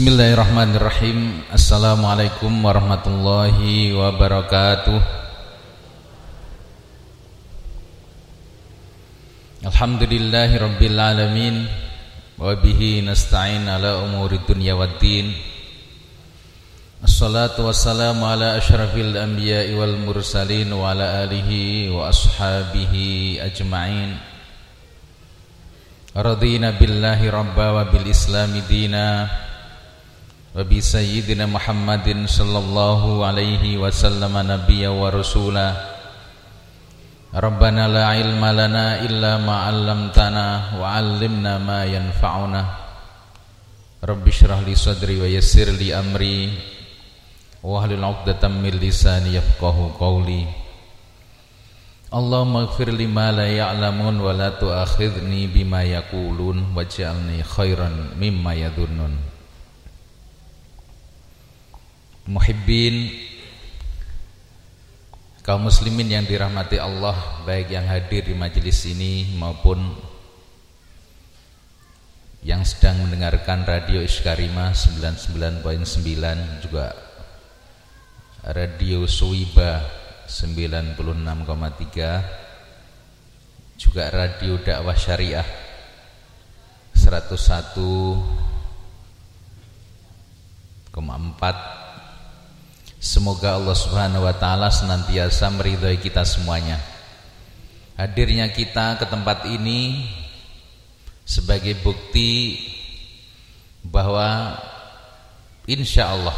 Bismillahirrahmanirrahim. Assalamualaikum warahmatullahi wabarakatuh. Alhamdulillahi rabbil alamin. Wabihi nasta'in ala umuri dunya waddin Assalatu wassalamu ala ashrafil anbiya'i wal mursalin Wa ala alihi wa ashabihi ajma'in. Radina billahi rabba wa bil islami dina وبسيدنا محمد صلى الله عليه وسلم نبيا ورسولا ربنا لا علم لنا إلا ما علمتنا وعلمنا ما ينفعنا رب اشرح لي صدري ويسر لي أمري واحلل عقدة من لساني يفقه قولي اللهم اغفر لي ما لا يعلمون ولا تؤاخذني بما يقولون واجعلني خيرا مما يظنون muhibbin kaum muslimin yang dirahmati Allah baik yang hadir di majelis ini maupun yang sedang mendengarkan radio Iskarima 99.9 juga radio Suiba 96,3 juga radio dakwah syariah 101,4 Semoga Allah Subhanahu wa taala senantiasa meridhai kita semuanya. Hadirnya kita ke tempat ini sebagai bukti bahwa insya Allah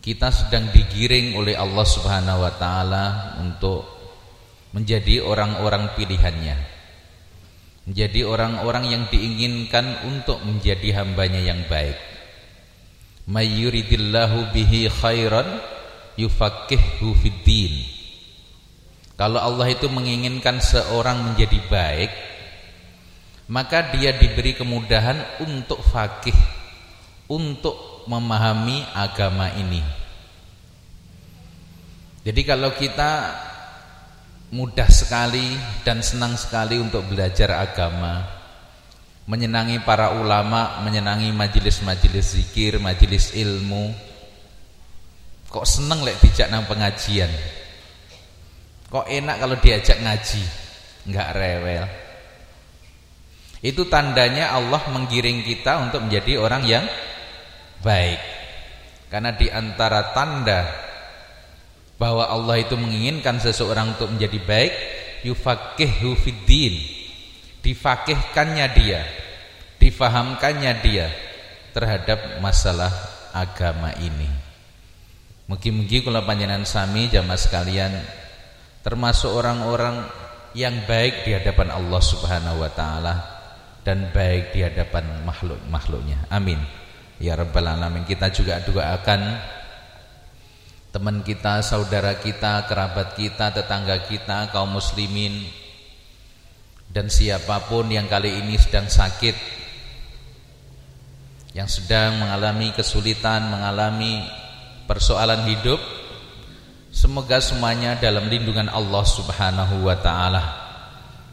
kita sedang digiring oleh Allah Subhanahu wa taala untuk menjadi orang-orang pilihannya. Menjadi orang-orang yang diinginkan untuk menjadi hambanya yang baik mayyuridillahu bihi khairan yufaqihu fiddin kalau Allah itu menginginkan seorang menjadi baik maka dia diberi kemudahan untuk fakih untuk memahami agama ini. Jadi kalau kita mudah sekali dan senang sekali untuk belajar agama menyenangi para ulama, menyenangi majelis-majelis zikir, majelis ilmu. Kok seneng lek dijak nang pengajian? Kok enak kalau diajak ngaji? Enggak rewel. Itu tandanya Allah menggiring kita untuk menjadi orang yang baik. Karena di antara tanda bahwa Allah itu menginginkan seseorang untuk menjadi baik, yufaqihu fiddin difakihkannya dia difahamkannya dia terhadap masalah agama ini. Mungkin-mungkin kalau panjenengan sami jamaah sekalian termasuk orang-orang yang baik di hadapan Allah Subhanahu wa taala dan baik di hadapan makhluk-makhluknya. Amin. Ya rabbal alamin. Kita juga doakan teman kita, saudara kita, kerabat kita, tetangga kita, kaum muslimin dan siapa pun yang kali ini sedang sakit yang sedang mengalami kesulitan, mengalami persoalan hidup semoga semuanya dalam lindungan Allah Subhanahu wa taala.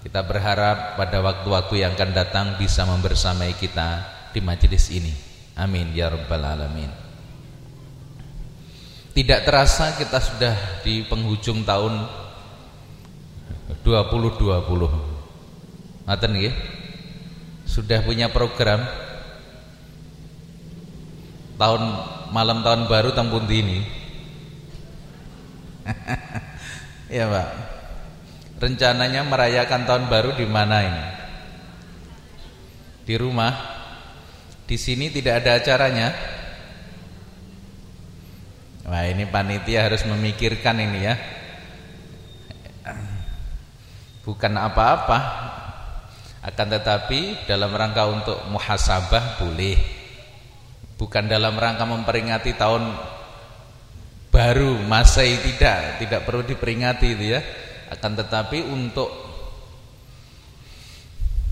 Kita berharap pada waktu-waktu yang akan datang bisa membersamai kita di majelis ini. Amin ya rabbal alamin. Tidak terasa kita sudah di penghujung tahun 2020 Ngoten nggih. Sudah punya program tahun malam tahun baru tampun ini. ya, Pak. Rencananya merayakan tahun baru di mana ini? Di rumah. Di sini tidak ada acaranya. Wah, ini panitia harus memikirkan ini ya. Bukan apa-apa, akan tetapi dalam rangka untuk muhasabah boleh. Bukan dalam rangka memperingati tahun baru Masai tidak, tidak perlu diperingati itu ya. Akan tetapi untuk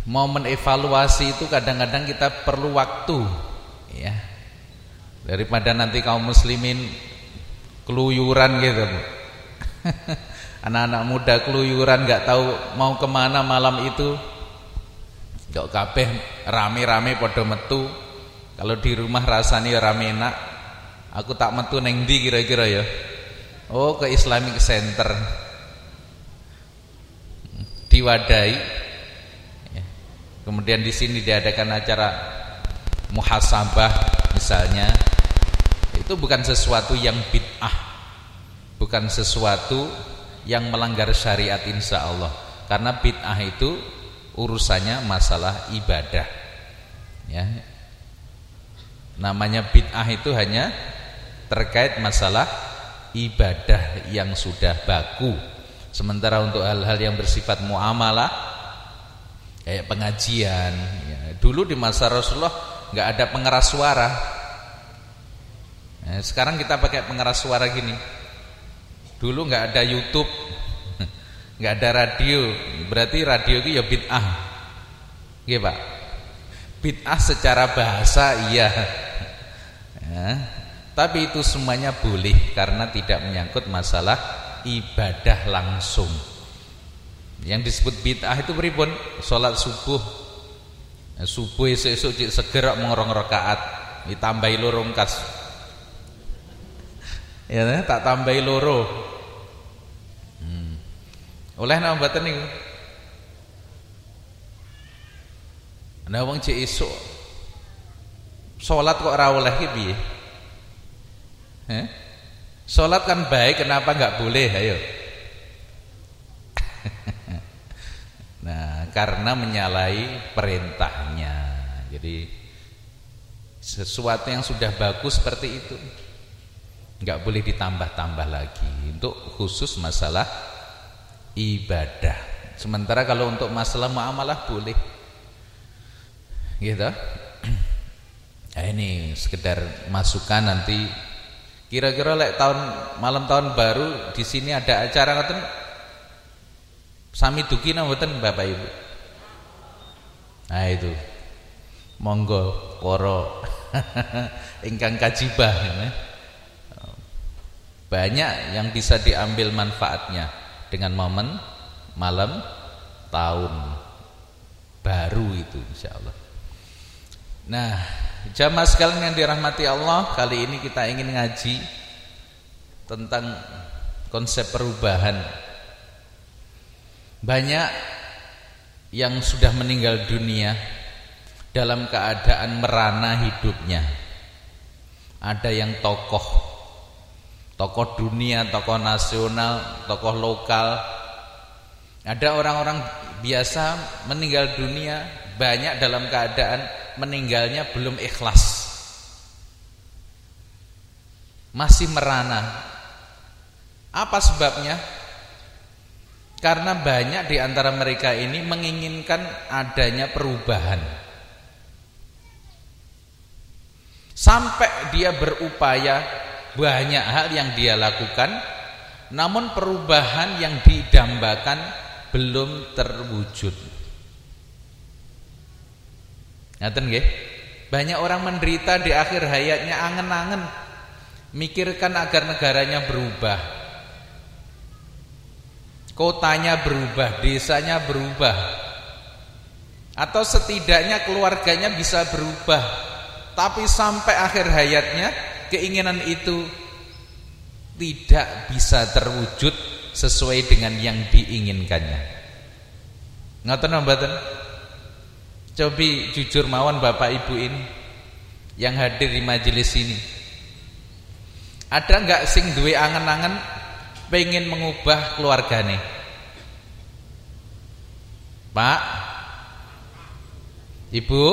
momen evaluasi itu kadang-kadang kita perlu waktu ya. Daripada nanti kaum muslimin keluyuran gitu. Anak-anak muda keluyuran nggak tahu mau ke mana malam itu Kok kabeh rame-rame padha metu Kalau di rumah rasanya ya rame enak, aku tak metu neng di kira-kira ya. Oh, ke Islamic Center. Diwadai. Ya. Kemudian di sini diadakan acara muhasabah misalnya. Itu bukan sesuatu yang bid'ah. Bukan sesuatu yang melanggar syariat insya Allah. Karena bid'ah itu urusannya masalah ibadah. Ya, Namanya bid'ah itu hanya terkait masalah ibadah yang sudah baku. Sementara untuk hal-hal yang bersifat muamalah kayak pengajian, ya, dulu di masa Rasulullah nggak ada pengeras suara. Nah, sekarang kita pakai pengeras suara gini. Dulu nggak ada YouTube, nggak ada radio, berarti radio itu ya bid'ah. Iya Pak. Bid'ah secara bahasa iya ya. Tapi itu semuanya boleh karena tidak menyangkut masalah ibadah langsung. Yang disebut bid'ah itu pripun? Salat subuh. Ya, subuh esuk-esuk cik seger mengrong rakaat, ditambahi loro kas. Ya, tak tambahi loro. Oleh napa mboten niku? Ana wong cik esuk Sholat kok ora oleh ki piye? Eh? Sholat kan baik, kenapa nggak boleh? Ayo. nah, karena menyalahi perintahnya. Jadi sesuatu yang sudah bagus seperti itu nggak boleh ditambah-tambah lagi untuk khusus masalah ibadah. Sementara kalau untuk masalah muamalah boleh. Gitu. Ya ini sekedar masukan nanti kira-kira lek tahun malam tahun baru di sini ada acara ngoten sami duki mboten Bapak Ibu. Nah itu. Monggo koro ingkang kajibah ya. Banyak yang bisa diambil manfaatnya dengan momen malam tahun baru itu insyaallah. Nah, Jamaah sekalian yang dirahmati Allah, kali ini kita ingin ngaji tentang konsep perubahan. Banyak yang sudah meninggal dunia dalam keadaan merana hidupnya. Ada yang tokoh, tokoh dunia, tokoh nasional, tokoh lokal. Ada orang-orang biasa meninggal dunia banyak dalam keadaan meninggalnya belum ikhlas. Masih merana. Apa sebabnya? Karena banyak di antara mereka ini menginginkan adanya perubahan. Sampai dia berupaya banyak hal yang dia lakukan namun perubahan yang didambakan belum terwujud Ngaten nggih? Banyak orang menderita di akhir hayatnya angen-angen mikirkan agar negaranya berubah. Kotanya berubah, desanya berubah. Atau setidaknya keluarganya bisa berubah. Tapi sampai akhir hayatnya keinginan itu tidak bisa terwujud sesuai dengan yang diinginkannya. Ngoten mboten? Cobi jujur mawon Bapak Ibu ini yang hadir di majelis ini. Ada nggak sing duwe angen-angen pengen mengubah keluargane? Pak Ibu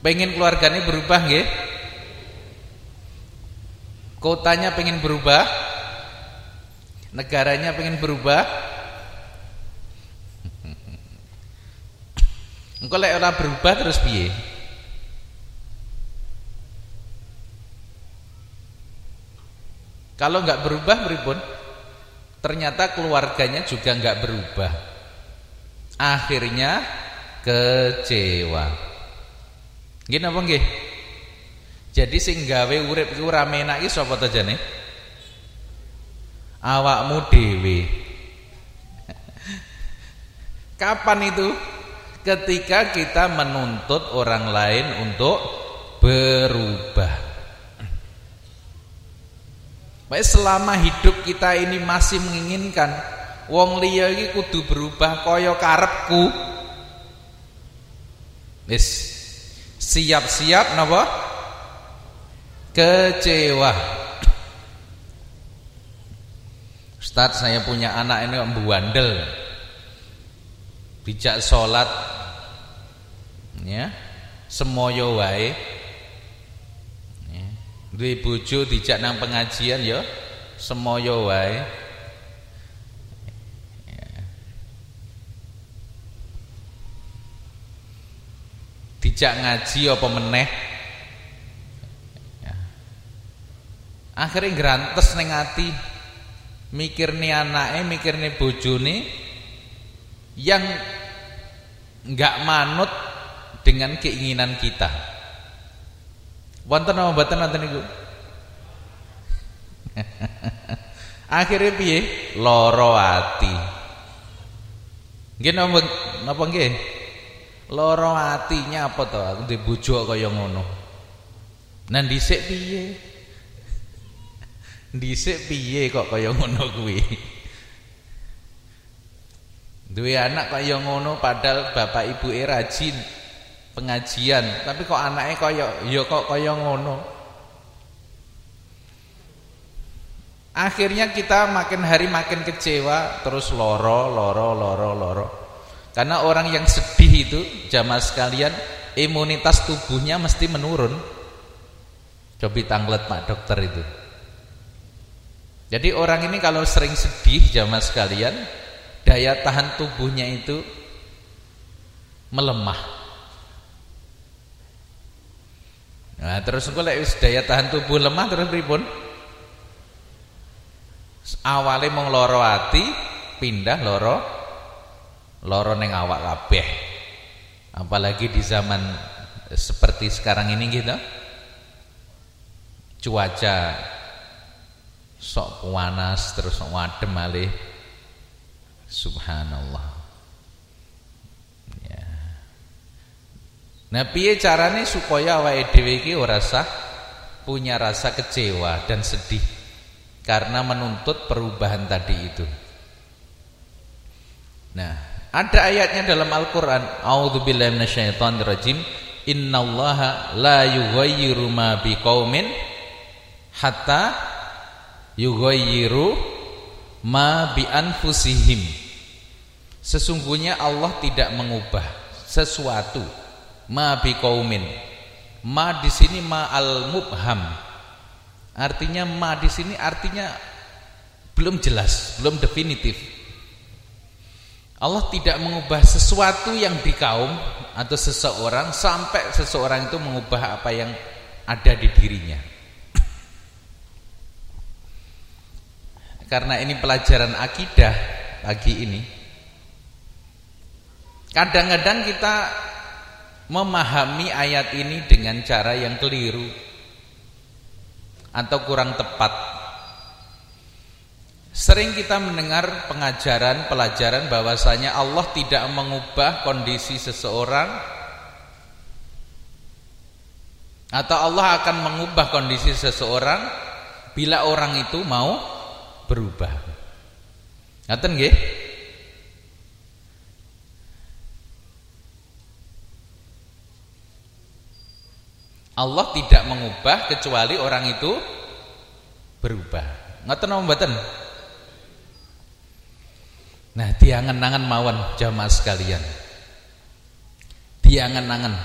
pengen keluarganya berubah nggih? Kotanya pengen berubah? Negaranya pengen berubah? Engko lek ora berubah terus piye? Kalau nggak berubah pripun? Ternyata keluarganya juga nggak berubah. Akhirnya kecewa. Nggih napa nggih? Jadi sing gawe urip iku ora menak iki sapa to jane? Awakmu dhewe. Kapan itu? ketika kita menuntut orang lain untuk berubah. Baik selama hidup kita ini masih menginginkan wong liya iki kudu berubah kaya karepku. Wis siap-siap napa? Kecewa. Ustaz saya punya anak ini bandel. Bijak salat ya. Semoyo wae duwe bojo dijak nang pengajian ya semoyo wae ya. dijak ngaji apa meneh ya. Akhirnya grantes ning ati mikir nih mikir nih yang enggak manut dengan keinginan kita Wonten apa mboten wonten niku? Akhirnya piye? Loro ati. Nggih napa napa nggih? Loro atinya apa to? Aku ndek bojo kaya ngono. Nah dhisik? Dhisik piye kok kaya ngono kuwi? Duwe anak kaya ngono padahal bapak ibuke rajin pengajian, tapi kok anaknya kaya ya kok kaya ngono. Akhirnya kita makin hari makin kecewa, terus loro, loro, loro, loro. Karena orang yang sedih itu, jamaah sekalian, imunitas tubuhnya mesti menurun. Cobi tanglet Pak dokter itu. Jadi orang ini kalau sering sedih, jamaah sekalian, daya tahan tubuhnya itu melemah. Nah, terus wis daya tahan tubuh lemah terus pripun? Awale mung lara ati, pindah lara lara ning awak kabeh. Apalagi di zaman seperti sekarang ini gitu. Cuaca sok panas terus sok wadem malih. Subhanallah. Nah piye carane supaya awake dhewe iki ora sah punya rasa kecewa dan sedih karena menuntut perubahan tadi itu. Nah, ada ayatnya dalam Al-Qur'an, A'udzubillahi minasyaitonirrajim, innallaha la yughayyiru ma biqaumin hatta yughayyiru ma bi anfusihim. Sesungguhnya Allah tidak mengubah sesuatu. Ma biqaumin ma di sini ma al mubham. Artinya ma di sini artinya belum jelas belum definitif. Allah tidak mengubah sesuatu yang di kaum atau seseorang sampai seseorang itu mengubah apa yang ada di dirinya karena ini pelajaran akidah pagi ini kadang-kadang kita memahami ayat ini dengan cara yang keliru atau kurang tepat. Sering kita mendengar pengajaran, pelajaran bahwasanya Allah tidak mengubah kondisi seseorang atau Allah akan mengubah kondisi seseorang bila orang itu mau berubah. Ngaten nggih? Allah tidak mengubah kecuali orang itu berubah. Ngoten napa mboten? Nah, diangen-angen mawon jamaah sekalian. Diangen-angen.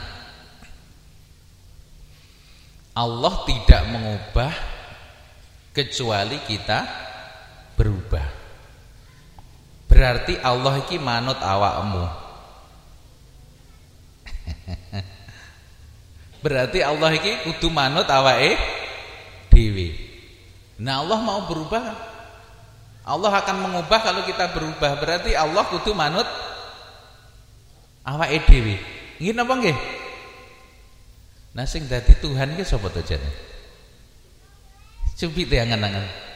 Allah tidak mengubah kecuali kita berubah. Berarti Allah iki manut awakmu. Berarti Allah iki kudu manut awake dhewe. Nah, Allah mau berubah. Allah akan mengubah kalau kita berubah. Berarti Allah kudu manut awake dhewe. Nggih napa nggih? Nah sing dadi Tuhan ki sapa to jane? Cobi angan-angan.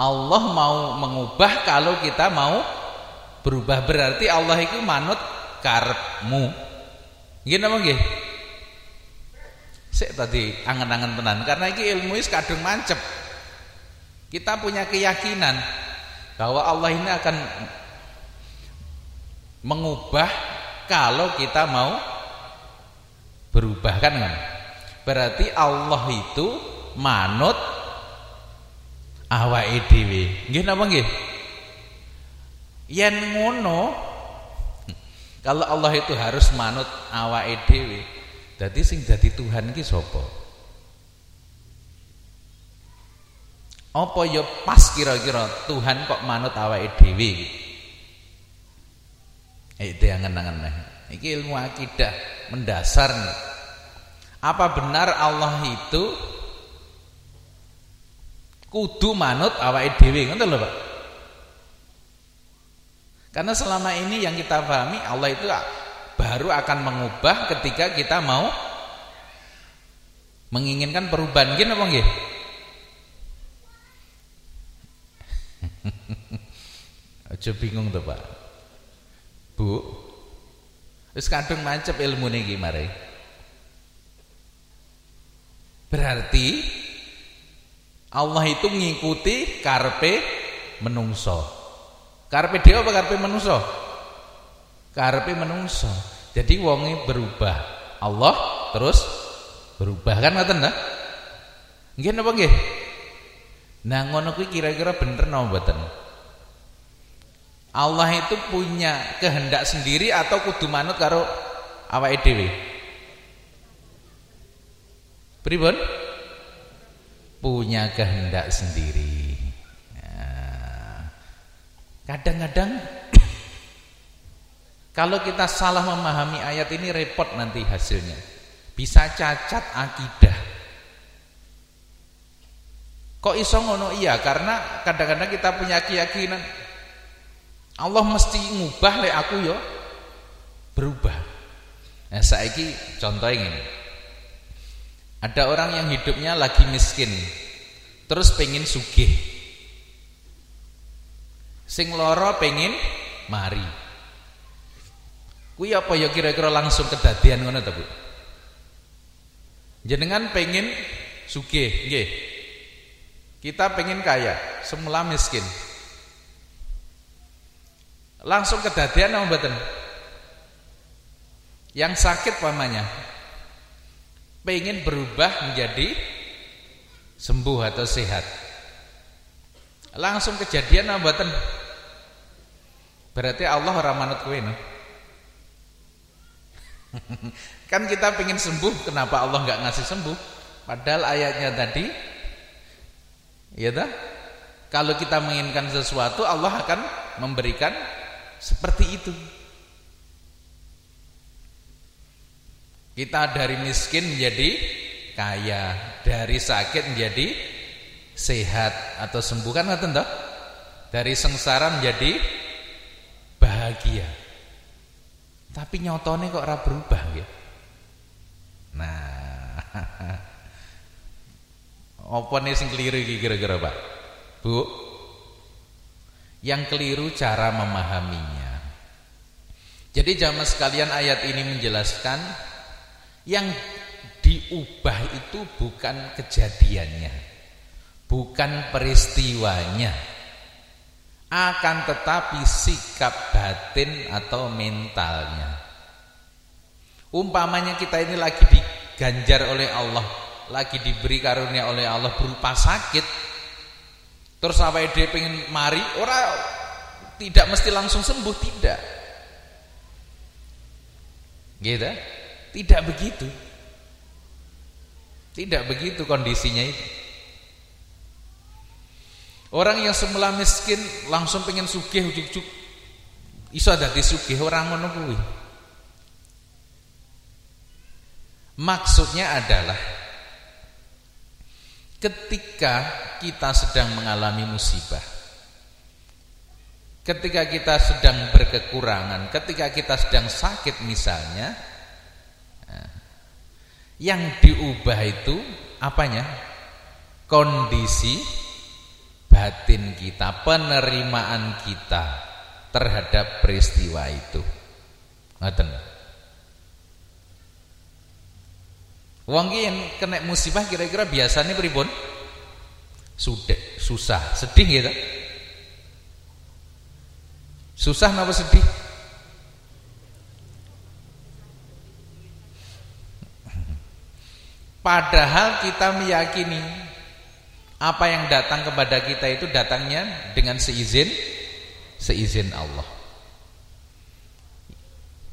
Allah mau mengubah kalau kita mau berubah berarti Allah itu manut karepmu. Nggih napa nggih? Sik tadi angen-angen tenan karena iki ilmu wis kadung mancep. Kita punya keyakinan bahwa Allah ini akan mengubah kalau kita mau berubah kan kan? Berarti Allah itu manut awake dhewe. Nggih napa nggih? Yen ngono kalau Allah itu harus manut awake dhewe, dadi sing dadi Tuhan ki sapa? Apa ya pas kira-kira Tuhan kok manut awake dhewe? Eh, itu yang angen-angen. Iki ilmu akidah mendasar nih. Apa benar Allah itu kudu manut awake dhewe ngoten lho Pak. Karena selama ini yang kita pahami Allah itu baru akan mengubah ketika kita mau menginginkan perubahan. Gini apa nggih? Aja bingung tuh Pak. Bu wis kadung mancep ilmu niki mare berarti Allah itu mengikuti karpe menungso. Karpe dia apa karpe menungso? Karpe menungso. Jadi wongi berubah. Allah terus berubah kan ngoten ta? Nggih napa nggih? Nah ngono kuwi kira-kira bener napa mboten? Allah itu punya kehendak sendiri atau kudu manut karo awake dhewe? Pripun? Punya kehendak sendiri. Ya. Kadang-kadang kalau kita salah memahami ayat ini repot nanti hasilnya. Bisa cacat akidah. Kok iso ngono iya karena kadang-kadang kita punya keyakinan Allah mesti ngubah lek aku yo berubah. Nah saiki contoh ini. Ada orang yang hidupnya lagi miskin Terus pengen sugih Sing loro pengen mari Kuwi apa ya kira-kira langsung kedadian ngono ta, Bu? Jenengan pengen sugih, nggih. Kita pengen kaya, semula miskin. Langsung kedadian apa mboten? Yang sakit pamanya, pengen berubah menjadi sembuh atau sehat. Langsung kejadian nambatan berarti Allah ora manut kowe no? kan kita pengen sembuh kenapa Allah nggak ngasih sembuh? Padahal ayatnya tadi ya dah kalau kita menginginkan sesuatu Allah akan memberikan seperti itu Kita dari miskin menjadi kaya, dari sakit menjadi sehat atau sembuh kan toh? Dari sengsara menjadi bahagia. Tapi nyotone kok ora berubah ya. Nah. Apa nih sing keliru kira-kira, Pak? Bu? Yang keliru cara memahaminya. Jadi jamaah sekalian ayat ini menjelaskan yang diubah itu bukan kejadiannya, bukan peristiwanya, akan tetapi sikap batin atau mentalnya. Umpamanya kita ini lagi diganjar oleh Allah, lagi diberi karunia oleh Allah berupa sakit, terus sampai dia pengen mari, orang tidak mesti langsung sembuh, tidak. Gitu. Tidak begitu. Tidak begitu kondisinya itu. Orang yang semula miskin langsung pengen sugih ujuk-ujuk iso dadi sugih orang ngono kuwi. Maksudnya adalah ketika kita sedang mengalami musibah ketika kita sedang berkekurangan ketika kita sedang sakit misalnya yang diubah itu apanya? Kondisi batin kita, penerimaan kita terhadap peristiwa itu. Ngoten. Wong ki kena musibah kira-kira biasanya pripun? Sudah, susah, sedih gitu. Susah napa sedih? Padahal kita meyakini apa yang datang kepada kita itu datangnya dengan seizin seizin Allah.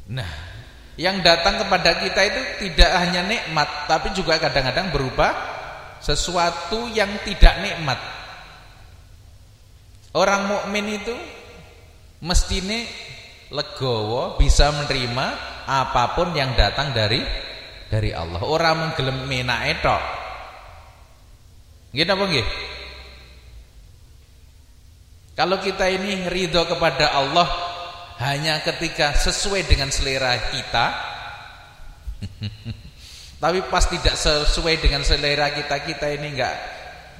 Nah, yang datang kepada kita itu tidak hanya nikmat, tapi juga kadang-kadang berupa sesuatu yang tidak nikmat. Orang mukmin itu mestine legowo bisa menerima apa pun yang datang dari dari Allah. Orang menggelem menake tok. Nggih? Kalau kita ini ridho kepada Allah hanya ketika sesuai dengan selera kita tapi pas tidak sesuai dengan selera kita kita ini enggak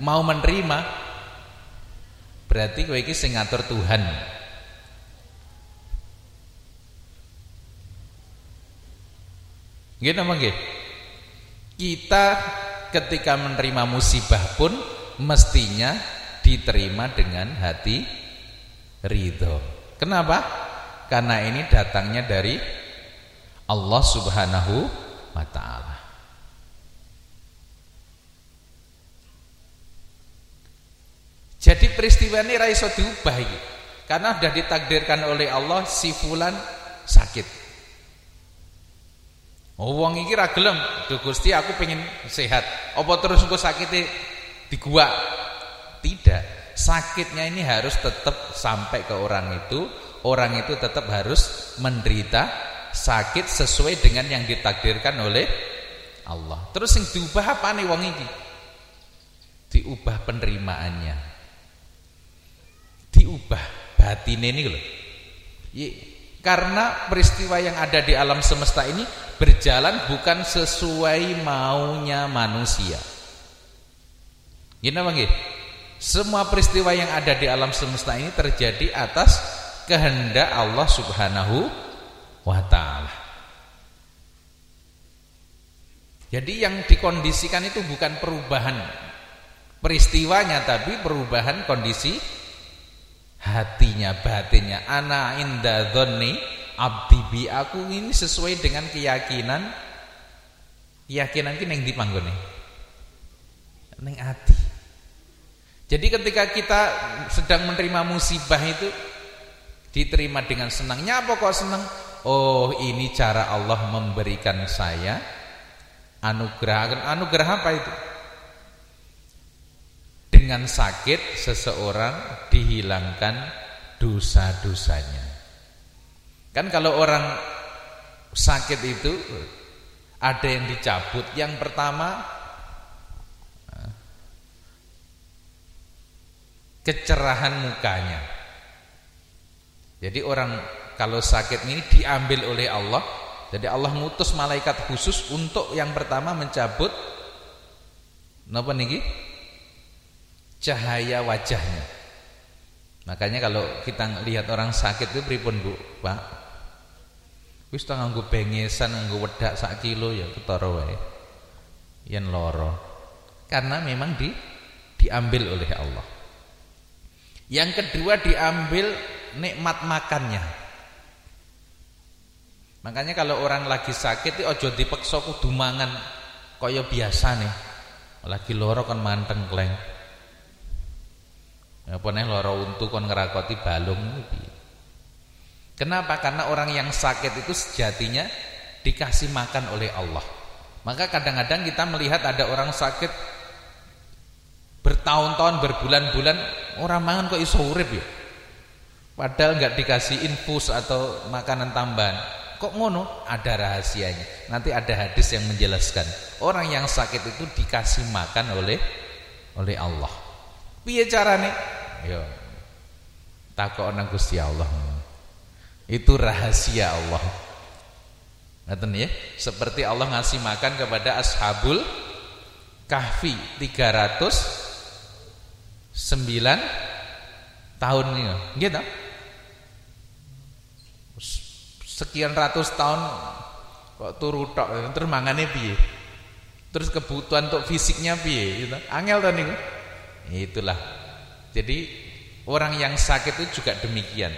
mau menerima berarti kowe iki sing ngatur Tuhan Nggih napa nggih? Kita ketika menerima musibah pun mestinya diterima dengan hati ridho. Kenapa? Karena ini datangnya dari Allah Subhanahu wa taala. Jadi peristiwa ini raiso diubah ini. Karena sudah ditakdirkan oleh Allah si fulan sakit. Oh wong iki ra gelem, "Duh Gusti aku pengen sehat." Apa terus engko sakite di gua? Tidak. Sakitnya ini harus tetap sampai ke orang itu, orang itu tetap harus menderita sakit sesuai dengan yang ditakdirkan oleh Allah. Terus yang diubah apa nih wong iki? Diubah penerimaannya. Diubah batin ini loh. Karena peristiwa yang ada di alam semesta ini berjalan bukan sesuai maunya manusia. Gini apa nggih? Semua peristiwa yang ada di alam semesta ini terjadi atas kehendak Allah Subhanahu wa taala. Jadi yang dikondisikan itu bukan perubahan peristiwanya tapi perubahan kondisi hatinya, batinnya. Ana inda dhonni abdi bi. Aku ini sesuai dengan keyakinan keyakinan ki ning ndi panggone ning ati. Jadi ketika kita sedang menerima musibah itu diterima dengan senangnya apa kok senang oh ini cara Allah memberikan saya anugerah. Anugerah apa itu dengan sakit seseorang dihilangkan dosa-dosanya Kan kalau orang sakit itu ada yang dicabut. Yang pertama kecerahan mukanya. Jadi orang kalau sakit ini diambil oleh Allah. Jadi Allah ngutus malaikat khusus untuk yang pertama mencabut napa niki? Cahaya wajahnya. Makanya kalau kita lihat orang sakit itu pripun Bu, Pak? Wis ta nganggo bengesan nganggo wedak sak kilo ya ketara wae. Yen loro. Karena memang di diambil oleh Allah. Yang kedua diambil nikmat makannya. Makanya kalau orang lagi sakit itu ojo dipeksa kudu mangan kaya biasa nih. Lagi loro kan manteng kleng. Apa nih loro untu kon ngerakoti balung piye? Kenapa? Karena orang yang sakit itu sejatinya dikasih makan oleh Allah. Maka kadang-kadang kita melihat ada orang sakit bertahun-tahun, berbulan-bulan orang mangan kok iso urip ya. Padahal nggak dikasih infus atau makanan tambahan. Kok ngono? Ada rahasianya. Nanti ada hadis yang menjelaskan. Orang yang sakit itu dikasih makan oleh oleh Allah. Piye carane? Yo. Takok nang Gusti Allah. Itu rahasia Allah. Ngaten ya? Seperti Allah ngasih makan kepada ashabul kahfi 309 tahun ini. Gitu. sekian ratus tahun kok turu tok terus mangane piye terus kebutuhan untuk fisiknya piye gitu angel to niku itulah. Jadi orang yang sakit itu juga demikian.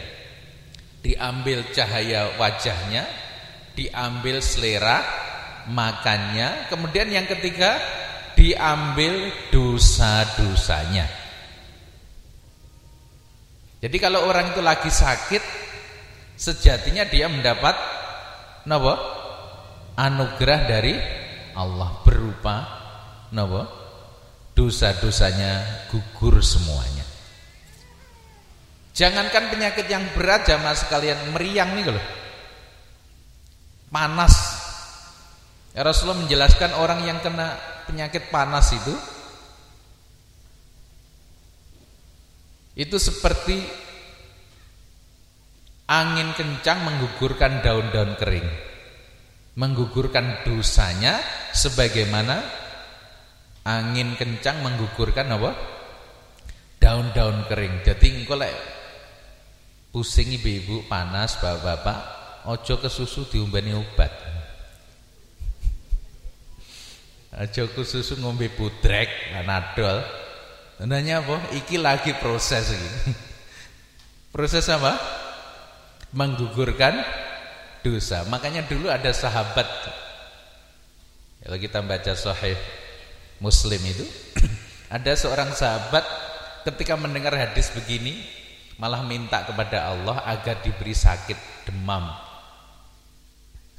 Diambil cahaya wajahnya diambil selera makannya kemudian yang ketiga diambil dosa-dosanya. Jadi kalau orang itu lagi sakit sejatinya dia mendapat napa? Anugerah dari Allah berupa napa dosa-dosanya gugur semuanya Jangankan penyakit yang berat jamaah sekalian meriang nih loh. Panas. Ya Rasulullah menjelaskan orang yang kena penyakit panas itu itu seperti angin kencang menggugurkan daun-daun kering. Menggugurkan dosanya sebagaimana angin kencang menggugurkan apa? Daun-daun kering. Jadi engko lek pusing ibu-ibu panas bapak-bapak ojo ke susu diumbani obat ojo ke susu ngombe pudrek panadol nanya apa? Iki lagi proses ini proses apa? Menggugurkan dosa. Makanya dulu ada sahabat. Kalau kita baca sahih muslim itu ada seorang sahabat ketika mendengar hadis begini malah minta kepada Allah agar diberi sakit demam.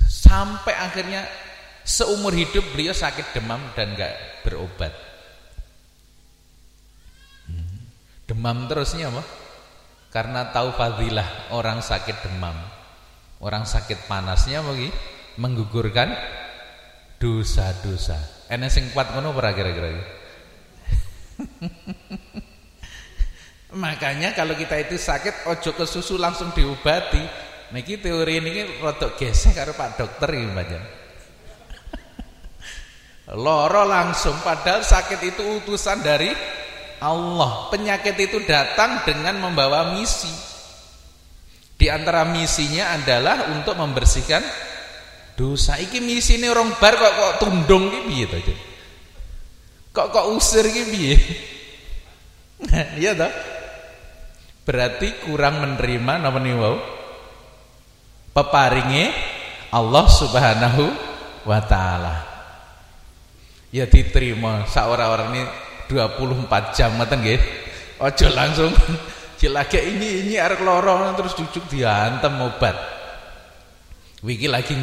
Sampai akhirnya seumur hidup beliau sakit demam dan gak berobat. Hmm. demam terusnya apa? karena tahu fadilah orang sakit demam. Orang sakit panasnya bagi menggugurkan dosa-dosa enak sing kuat ngono kira-kira Makanya kalau kita itu sakit ojo ke susu langsung diobati. Niki teori ini rodok gesek karo Pak Dokter ini banyak. Loro langsung padahal sakit itu utusan dari Allah. Penyakit itu datang dengan membawa misi. Di antara misinya adalah untuk membersihkan dosa. Iki ini orang bar kok kok tundung iki piye to, Kok kok usir iki piye? Iya toh? berarti kurang menerima napa niku peparinge Allah Subhanahu wa taala ya diterima saora-ora ini 24 jam ngoten nggih aja langsung cilake ini ini arek loro terus cucuk diantem obat wiki lagi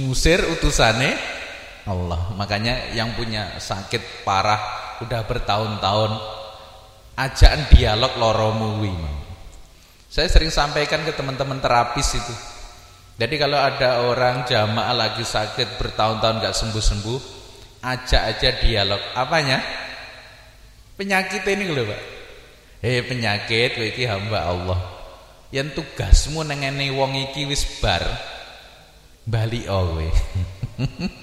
ngusir utusane Allah makanya yang punya sakit parah udah bertahun-tahun ajaan dialog loromu saya sering sampaikan ke teman-teman terapis itu. Jadi kalau ada orang jamaah lagi sakit bertahun-tahun gak sembuh-sembuh, ajak aja dialog. Apanya? Penyakit ini loh, Pak. Hei penyakit kowe iki hamba Allah. Yang tugasmu nengene wong iki wis bar. Bali kowe.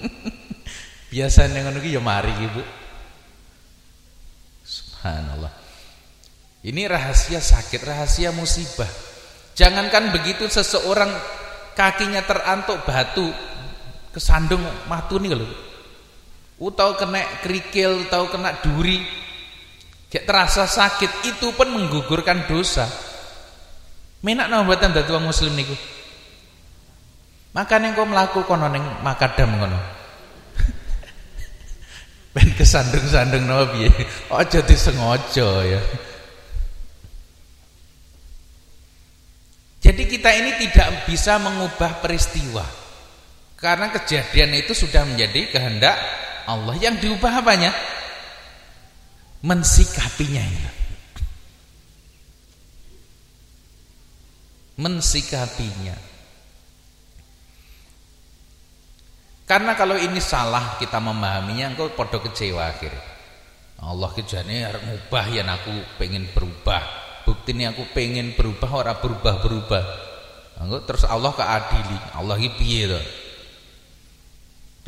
Biasane ngono ki ya mari Ibu. Subhanallah. Ini rahasia sakit, rahasia musibah. Jangankan begitu seseorang kakinya terantuk batu, kesandung matu nih loh. Utau kena kerikil, utau kena duri, kayak terasa sakit, itu pun menggugurkan dosa. Menak nama buatan datu muslim niku. Makanya kau melakukan neng makadam kono. Ben kesandung-sandung nama piye? Aja disengaja ya. Jadi kita ini tidak bisa mengubah peristiwa. Karena kejadian itu sudah menjadi kehendak Allah. Yang diubah apanya? Mensikapinya ini. Mensikapinya. Karena kalau ini salah kita memahaminya, engkau podo kecewa akhirnya. Allah kejadian harus ngubah ya aku pengen berubah. Bukti ini aku pengen berubah orang berubah-berubah. Terus Allah keadili. Allah ini to?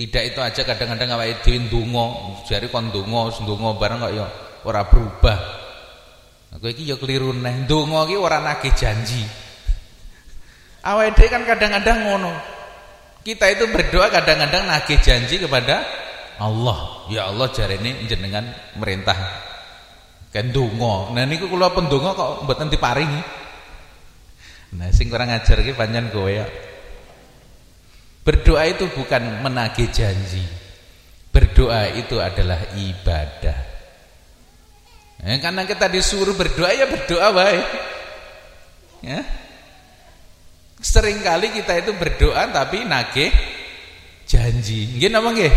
Tidak itu aja kadang-kadang awake dhewe ndonga jare kon ndonga ndonga bareng kok ya ora berubah. Aku iki ya keliru neh ndonga iki ora nagih janji. Awake kan kadang-kadang ngono. Kita itu berdoa kadang-kadang nagih janji kepada Allah. Ya Allah jarene jenengan merintah kan donga. Nah niku kula pendonga kok mboten diparingi. Nah sing kurang ajar pancen kowe ya. Berdoa itu bukan menagih janji. Berdoa itu adalah ibadah. Ya, karena kita disuruh berdoa ya berdoa baik. Ya. Seringkali kita itu berdoa tapi nagih janji. Nggih napa nggih?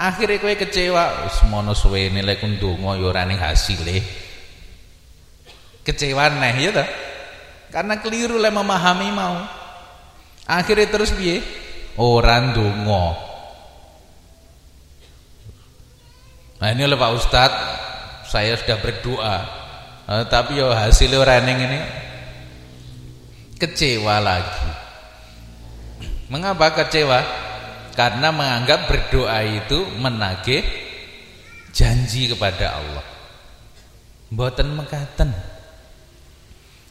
Akhire kowe kecewa, wis mono suwene lek ndonga ya ora ning hasile. Kecewa neh ya ta? Karena keliru lek memahami mau. Akhirnya terus piye? Ora ndonga. Nah ini oleh Pak Ustadz Saya sudah berdoa eh, Tapi ya hasilnya orang ini kecewa lagi. Mengapa kecewa? Karena menganggap berdoa itu menagih janji kepada Allah. Mboten mekaten.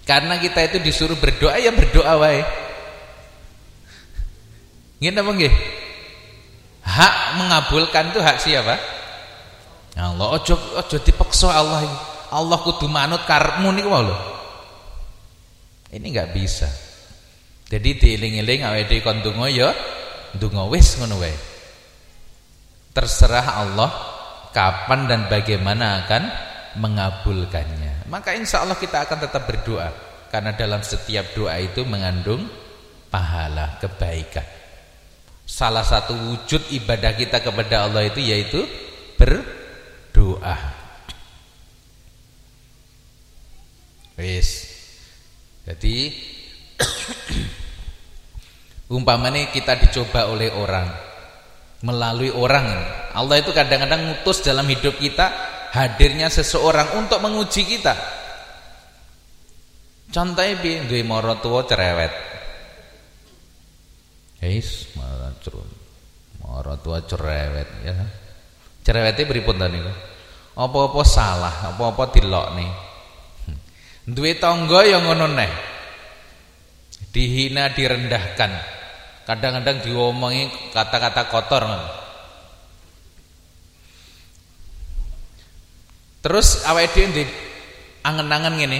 Karena kita itu disuruh berdoa ya berdoa wae. Nggih napa nggih? Hak mengabulkan itu hak siapa? Allah. Ojo ojo dipaksa Allah. Allah kudu manut karepmu niku lho. Ini nggak bisa. Jadi dieling-eling awake dhewe kon donga ya ngono wae. Terserah Allah kapan dan bagaimana akan mengabulkannya. Maka insya Allah kita akan tetap berdoa karena dalam setiap doa itu mengandung pahala kebaikan. Salah satu wujud ibadah kita kepada Allah itu yaitu berdoa. Wis. Jadi umpamanya kita dicoba oleh orang melalui orang Allah itu kadang-kadang ngutus dalam hidup kita hadirnya seseorang untuk menguji kita. Contohnya bi mara tua cerewet. Heis mara mara tua cerewet ya. Cerewetnya pripun ta niku? Apa-apa salah apa-apa nih duwe tangga yang ngono neh. Dihina direndahkan. Kadang-kadang diomongi kata-kata kotor terus awake dhewe di angen-angen ngene.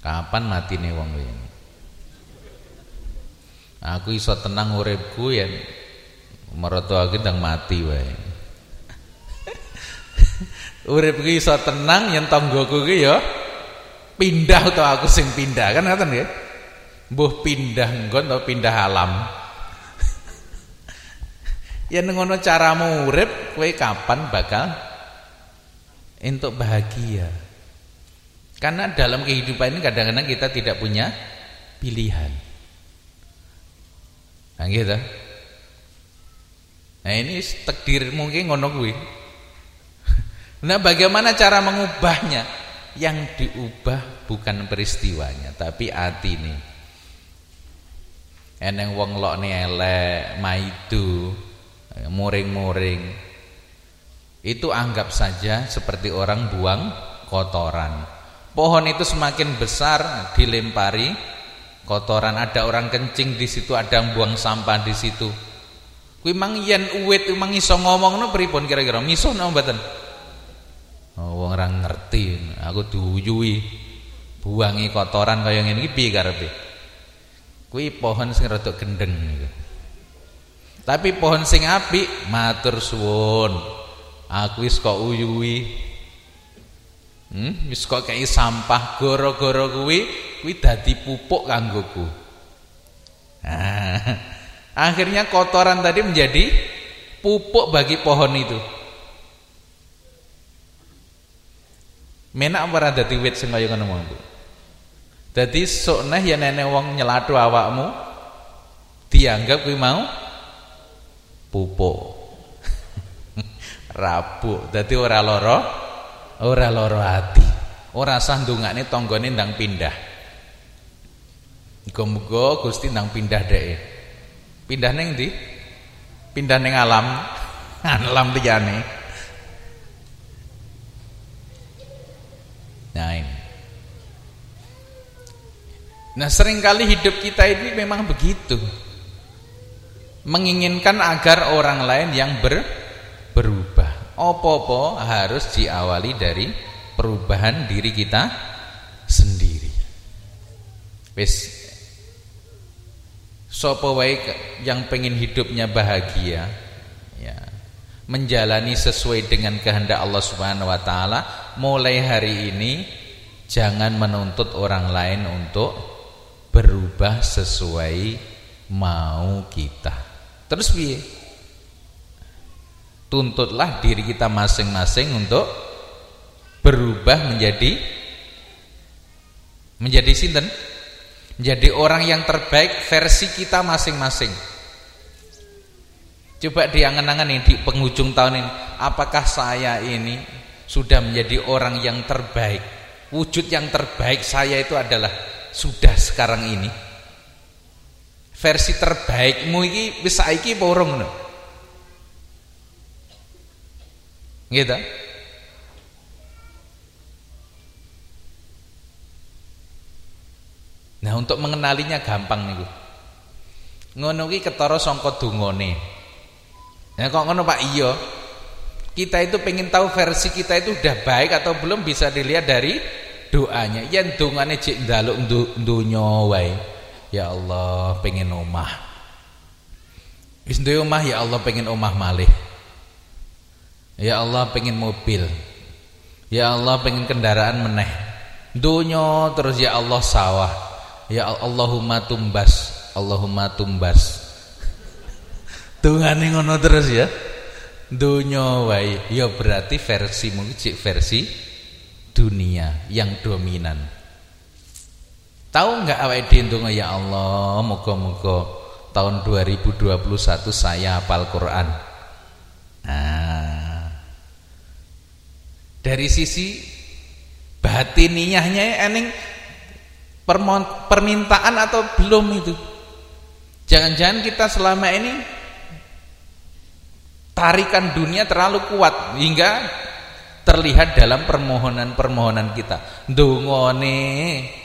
Kapan matine wong kuwi aku iso tenang uripku ya mertuaku ndang mati wae urip iki iso tenang yen tanggoku iki ya pindah utawa aku sing pindah. Kan ngoten nggih? Mbuh pindah nggon atau pindah alam. Yen ngono caramu urip kowe kapan bakal untuk bahagia? Karena dalam kehidupan ini kadang-kadang kita tidak punya pilihan. Nah gitu nah ini takdir mungkin ngono kuwi Nah bagaimana cara mengubahnya? Yang diubah bukan peristiwanya tapi hati ini. Eneng wong lok elek, maidu, muring-muring. Itu anggap saja seperti orang buang kotoran. Pohon itu semakin besar dilempari kotoran. Ada orang kencing di situ, ada yang buang sampah di situ. Kuwi mang yen uwit mang iso ngomong no pripun kira-kira? Miso no mboten? Oh, wong ngerti, aku diuyui. Buangi kotoran kaya ngene iki piye karepe? Kuwi pohon sing rada gendeng. Tapi pohon sing apik matur suwun. Aku wis kok uyui. Hmm, wis kok kei sampah gara-gara kuwi kuwi dadi pupuk kanggoku. Nah, akhirnya kotoran tadi menjadi pupuk bagi pohon itu. Menak ora dadi wit sing kaya ngono Bu. Dadi sok neh yen nenek wong nyelathu awakmu dianggap kuwi mau pupuk. Rabuk. Dadi ora lara, ora lara ati. Ora sah ndongakne tanggane ndang pindah. Muga-muga Gusti ndang pindah dhek. Pindah ning ndi? Pindah ning alam. alam liyane. Nah. Nah sering kali hidup kita ini memang begitu. Menginginkan agar orang lain yang ber, berubah. Opo-opo harus diawali dari perubahan diri kita sendiri. Wis. Sopo wae yang pengen hidupnya bahagia ya. Menjalani sesuai dengan kehendak Allah Subhanahu wa taala mulai hari ini jangan menuntut orang lain untuk berubah sesuai mau kita. Terus piye? Tuntutlah diri kita masing-masing untuk berubah menjadi menjadi sinten? Menjadi orang yang terbaik versi kita masing-masing. Coba diangan-angan nih di penghujung tahun ini, apakah saya ini sudah menjadi orang yang terbaik? Wujud yang terbaik saya itu adalah sudah sekarang ini. Versi terbaikmu ini bisa iki borong no. gitu nah untuk mengenalinya gampang nih ngono ki ketara sangka dungane ya kok ngono Pak? Iya kita itu pengen tahu versi kita itu udah baik atau belum bisa dilihat dari doanya. Yen dongane cek njaluk donya wae. Ya Allah pengen omah. Wis omah ya Allah pengen omah malih. Ya Allah pengen mobil. Ya Allah pengen kendaraan meneh. Donya terus ya Allah sawah. Ya Allahumma tumbas. Allahumma tumbas. Tuhane ngono terus ya donya wae ya berarti versi mungkin versi dunia yang dominan. Tahu nggak awake dhewe ya Allah, moga-moga tahun 2021 saya hafal Quran. Nah, dari sisi batiniahnya ening permintaan atau belum itu. Jangan-jangan kita selama ini tarikan dunia terlalu kuat hingga terlihat dalam permohonan-permohonan kita. Ndongone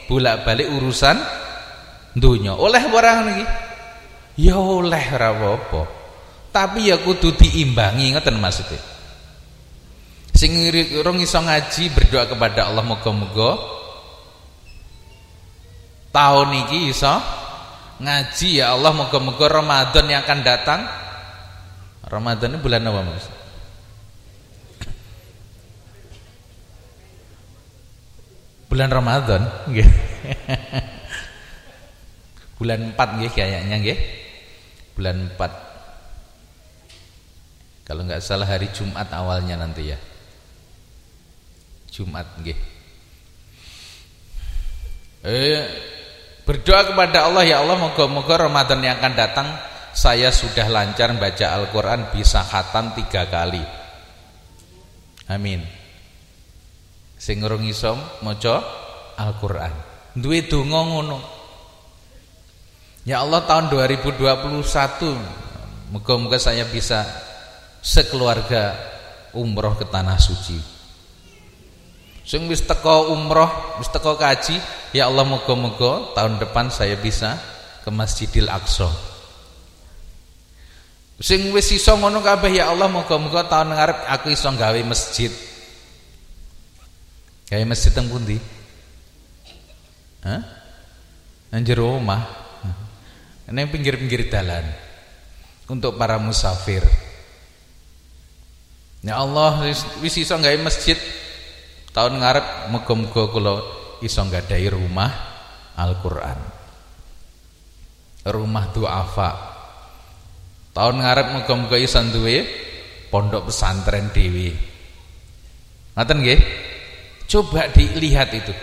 bolak-balik urusan dunia. Oleh orang lagi, Ya oleh apa Tapi ya kudu diimbangi ngoten maksudnya. Sing urung iso ngaji berdoa kepada Allah moga-moga tahun ini iso ngaji ya Allah moga-moga Ramadan yang akan datang Ramadan ini bulan apa Mas? bulan Ramadan nggih. bulan 4 nggih kayaknya nggih. Bulan 4. Kalau nggak salah hari Jumat awalnya nanti ya. Jumat nggih. Eh berdoa kepada Allah ya Allah moga-moga Ramadan yang akan datang saya sudah lancar baca Al-Qur'an bisa khatam tiga kali. Amin sing urung iso maca Al-Qur'an. Duwe donga ngono. Ya Allah tahun 2021 moga-moga saya bisa sekeluarga umroh ke tanah suci. Sing wis teko umroh, wis teko kaji, ya Allah moga-moga tahun depan saya bisa ke Masjidil Aqsa. Sing wis iso ngono kabeh ya Allah moga-moga tahun ngarep aku iso gawe masjid Kayak masjid teng pundi? Hah? Nang jero omah. Nang pinggir-pinggir dalan. Untuk para musafir. Ya Allah wis iso gawe masjid tahun ngarep muga-muga kula iso nggadahi rumah Al-Qur'an. Rumah duafa. Tahun ngarep muga-muga iso duwe pondok pesantren dhewe. Ngoten nggih? Coba dilihat itu.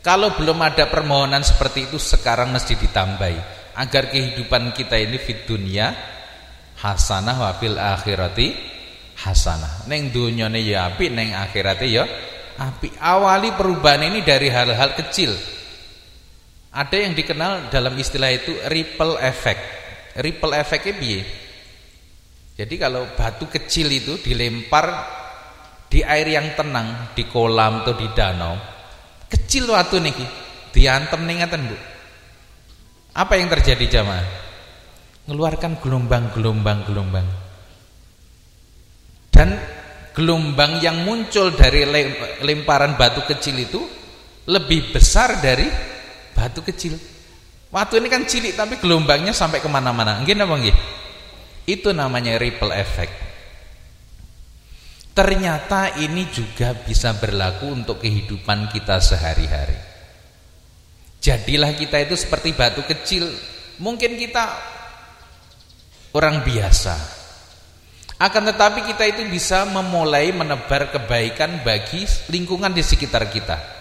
Kalau belum ada permohonan seperti itu sekarang mesti ditambahi agar kehidupan kita ini fit dunia hasanah wa fil akhirati hasanah. Neng dunyane ya api, neng akhirate ya api. Awali perubahan ini dari hal-hal kecil. Ada yang dikenal dalam istilah itu ripple effect. Ripple effectnya piye? Jadi kalau batu kecil itu dilempar di air yang tenang di kolam atau di danau kecil waktu niki diantem nih ngaten Bu Apa yang terjadi jamaah? Mengeluarkan gelombang-gelombang gelombang. Dan gelombang yang muncul dari lemparan batu kecil itu lebih besar dari batu kecil. Waktu ini kan cilik tapi gelombangnya sampai ke mana-mana. Mungkin apa nggih? Itu namanya ripple effect. Ternyata ini juga bisa berlaku untuk kehidupan kita sehari-hari. Jadilah kita itu seperti batu kecil. Mungkin kita orang biasa. Akan tetapi kita itu bisa memulai menebar kebaikan bagi lingkungan di sekitar kita.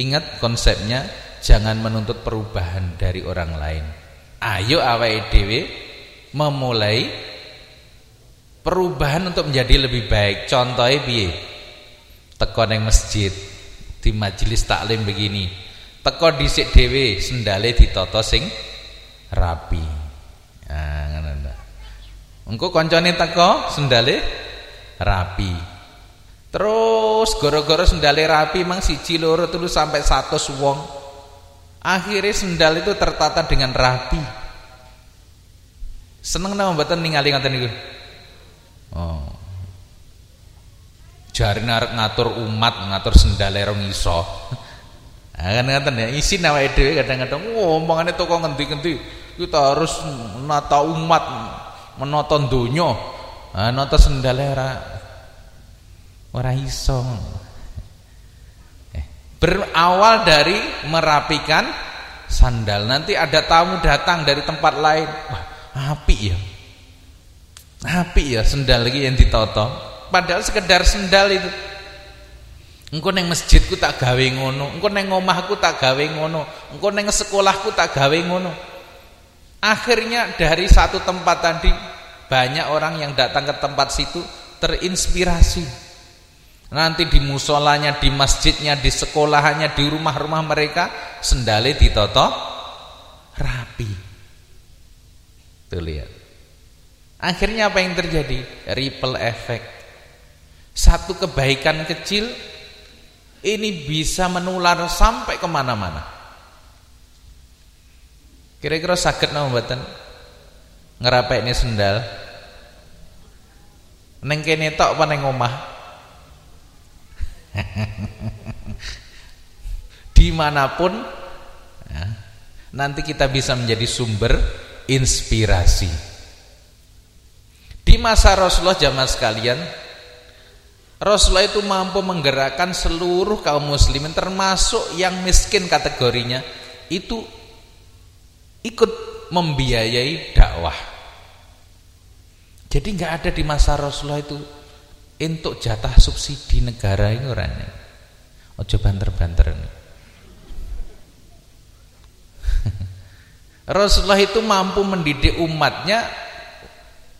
Ingat konsepnya jangan menuntut perubahan dari orang lain. Ayo awake dhewe memulai perubahan untuk menjadi lebih baik. Contohnya piye? Teko ning masjid di majelis taklim begini. Teko dhisik dhewe sendale ditata sing rapi. Nah ngono engko kancane teko sendale rapi terus gara-gara sendale rapi mang siji loro telu sampai 100 wong Akhirnya sendal itu tertata dengan rapi. Seneng nama mboten ningali ngoten niku? Oh. Jari ngatur umat, ngatur sendal rong iso. Nah, kan ya, isin awake dhewe kadang-kadang omongane toko ngendi-ngendi kita harus menata umat, menata donya. Nah, nata sendale ora ora iso berawal dari merapikan sandal. Nanti ada tamu datang dari tempat lain. Wah, api ya. Api ya sendal lagi yang ditoto. Padahal sekedar sendal itu. Engko neng masjidku tak gawe ngono, engko neng omahku tak gawe ngono, engko neng sekolahku tak gawe ngono. Akhirnya dari satu tempat tadi banyak orang yang datang ke tempat situ terinspirasi Nanti di musolanya, di masjidnya, di sekolahannya, di rumah-rumah mereka sendale ditoto rapi. Tuh lihat. Akhirnya apa yang terjadi? Ripple effect. Satu kebaikan kecil ini bisa menular sampai ke mana-mana. Kira-kira sakit nama buatan ngerapek ini sendal. Neng kene tok apa neng omah? di mana pun ya, nanti kita bisa menjadi sumber inspirasi. Di masa Rasulullah zaman sekalian Rasulullah itu mampu menggerakkan seluruh kaum muslimin termasuk yang miskin kategorinya itu ikut membiayai dakwah. Jadi nggak ada di masa Rasulullah itu untuk jatah subsidi negara ini orangnya ojo banter-banter Rasulullah itu mampu mendidik umatnya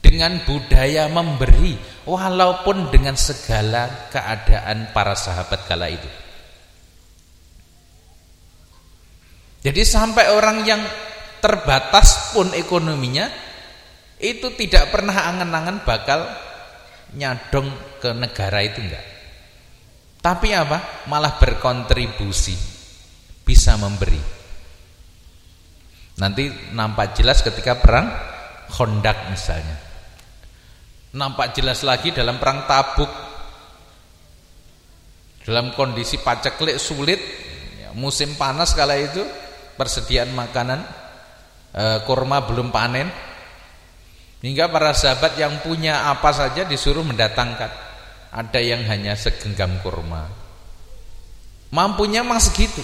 dengan budaya memberi walaupun dengan segala keadaan para sahabat kala itu. Jadi sampai orang yang terbatas pun ekonominya itu tidak pernah angan-angan bakal nyadong ke negara itu enggak. Tapi apa? Malah berkontribusi, bisa memberi. Nanti nampak jelas ketika perang Hondak misalnya. Nampak jelas lagi dalam perang Tabuk. Dalam kondisi paceklik sulit, ya, musim panas kala itu, persediaan makanan e, kurma belum panen, Hingga para sahabat yang punya apa saja disuruh mendatangkan. Ada yang hanya segenggam kurma. Mampunya memang segitu.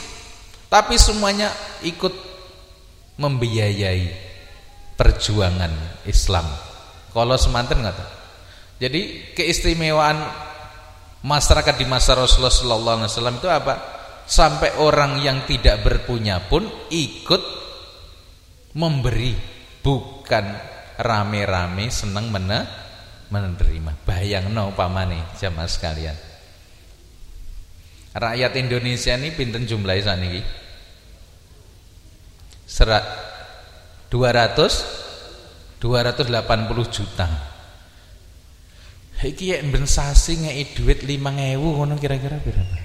Tapi semuanya ikut membiayai perjuangan Islam. Kalau semanten nggak Jadi keistimewaan masyarakat di masa Rasulullah SAW itu apa? Sampai orang yang tidak berpunya pun ikut memberi, bukan rame-rame seneng mene, menerima. Bayang no pamane jamaah sekalian. Rakyat Indonesia ini pinten jumlahnya saniki? Serat 200 280 juta. Iki ya ben sasi ngeki dhuwit 5000 ngono kira-kira berapa?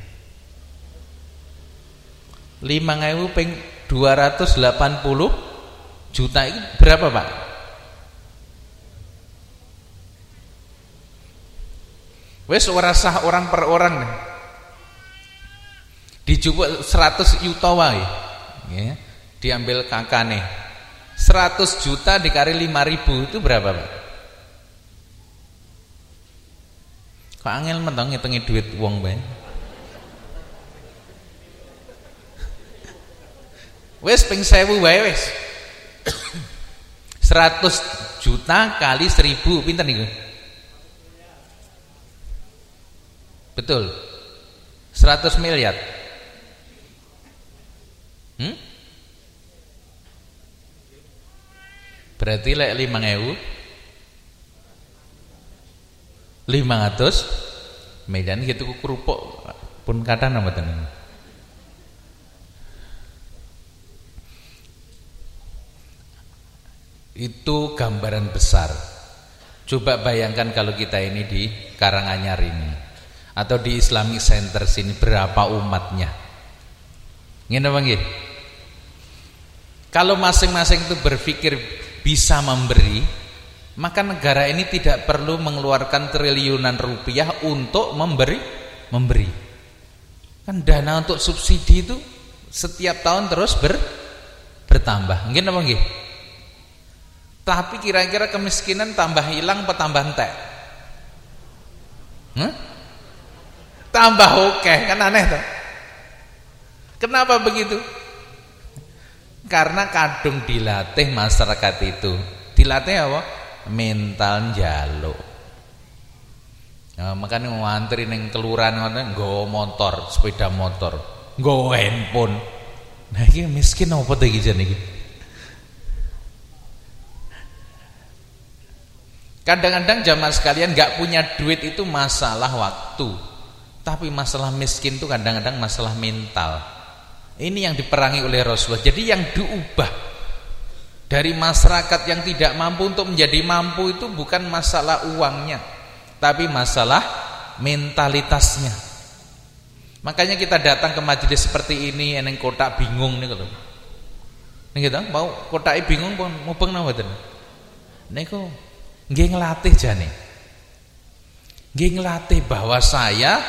5000 ping 280 juta itu berapa Pak? Wes ora sah orang per orang nih. Dijupuk 100 juta wae. Ya. Diambil kakane. 100 juta dikali 5000 itu berapa, Pak? Kok angel mentong ngitungi duit wong bae. Wes ping 1000 wae wes. 100 juta kali 1000 pinten niku? Betul. 100 miliar. Hmm? Berarti lek 5000 500 Medan gitu kerupuk pun kata nama tenan. Itu gambaran besar. Coba bayangkan kalau kita ini di Karanganyar ini atau di Islamic Center sini berapa umatnya. Ngene nggih? Kalau masing-masing itu berpikir bisa memberi, maka negara ini tidak perlu mengeluarkan triliunan rupiah untuk memberi memberi. Kan dana untuk subsidi itu setiap tahun terus ber bertambah. Mungkin apa nggih? Tapi kira-kira kemiskinan tambah hilang apa tambah entek? Hmm? Tambah oke, kan aneh tuh. Kenapa begitu? Karena kadung dilatih masyarakat itu. Dilatih apa? Mental jaluk. Nah, makanya ngantri neng kelurahan ngoten nggawa motor, sepeda motor, nggawa handphone. Nah ini miskin apa tuh iki? Kadang-kadang jamaah sekalian nggak punya duit itu masalah waktu. Tapi masalah miskin itu kadang-kadang masalah mental. Ini yang diperangi oleh Rasulullah. Jadi yang diubah dari masyarakat yang tidak mampu untuk menjadi mampu itu bukan masalah uangnya, tapi masalah mentalitasnya. Makanya kita datang ke majelis seperti ini, eneng kotak bingung nih kalau. Nih kita mau kotak bingung pun mau pengen mboten. Niku nggih nglatih jane. Nggih nglatih bahwa saya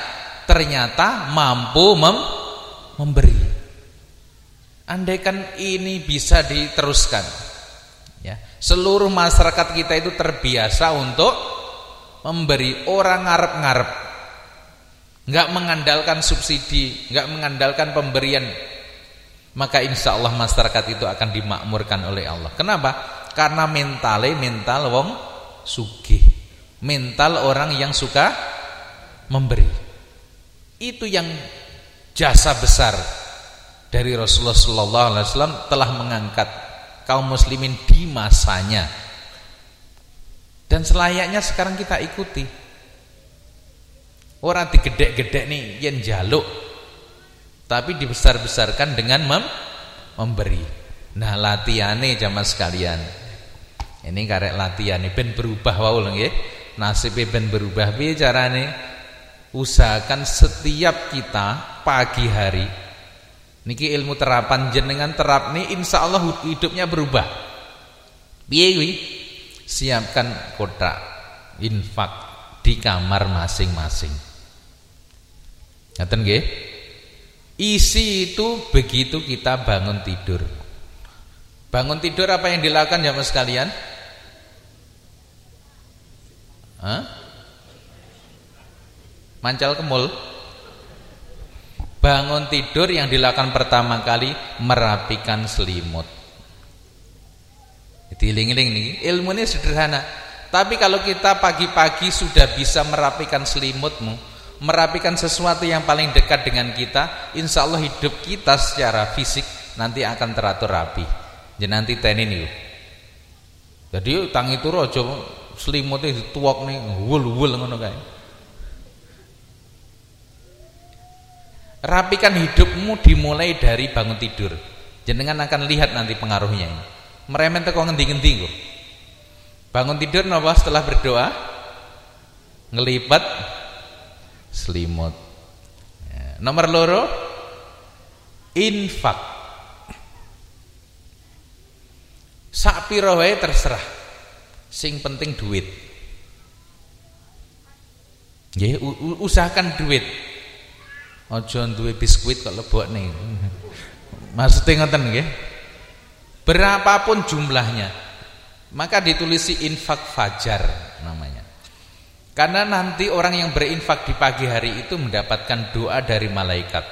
ternyata mampu mem memberi. Andaikan ini bisa diteruskan, ya, seluruh masyarakat kita itu terbiasa untuk memberi orang ngarep-ngarep, nggak mengandalkan subsidi, nggak mengandalkan pemberian, maka insya Allah masyarakat itu akan dimakmurkan oleh Allah. Kenapa? Karena mentale mental wong sugih, mental orang yang suka memberi. Itu yang jasa besar dari Rasulullah sallallahu alaihi wasallam telah mengangkat kaum muslimin di masanya. Dan selayaknya sekarang kita ikuti. Orang digedek-gedek nih yen jaluk. Tapi dibesar-besarkan dengan mem memberi. Nah, latihane jamaah sekalian. Ini karek latihane ben berubah wae nggih. Nasibe ben berubah piye carane? Usahakan setiap kita pagi hari. Niki ilmu terapan jenengan terap nih insya Allah hidupnya berubah. Piye siapkan kotak infak di kamar masing-masing. Ngaten nggih? Isi itu begitu kita bangun tidur. Bangun tidur apa yang dilakukan jamaah sekalian? Hah? Mancal kemul. Bangun tidur yang dilakukan pertama kali Merapikan selimut. Diling-iling nih Ilmu ini sederhana. Tapi kalau kita pagi-pagi sudah bisa merapikan selimutmu Merapikan sesuatu yang paling dekat dengan kita Insya Allah hidup kita secara fisik Nanti akan teratur rapi. Jadi nanti tenin nih Jadi tangi turu aja selimutnya dituak nih Wul-wul ngono kayak Rapikan hidupmu dimulai dari bangun tidur. Jenengan akan lihat nanti pengaruhnya ini. Meremen teko ngendi-ngendi. Bangun tidur napa setelah berdoa? Ngelipat selimut. Ya. Nomor loro infak. sak pira terserah sing penting duit nggih usahakan duit aja duwe biskuit kok lebokne. Maksudnya ngoten nggih? Berapapun jumlahnya maka ditulisi infak fajar namanya. Karena nanti orang yang berinfak di pagi hari itu mendapatkan doa dari malaikat.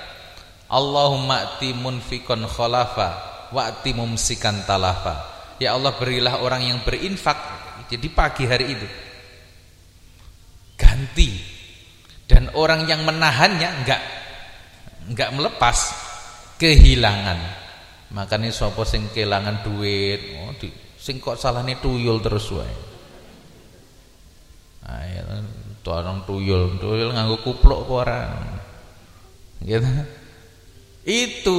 Allahumma ati munfikon khalafa wa'ti mumsikan talafa. Ya Allah berilah orang yang berinfak jadi pagi hari itu ganti. Dan orang yang menahannya enggak enggak melepas kehilangan. Makanya sapa sing kehilangan duit oh di, sing kok salahnya tuyul terus wae. Ayo tuh orang tuyul tuyul nganggo kupluk orang gitu. Itu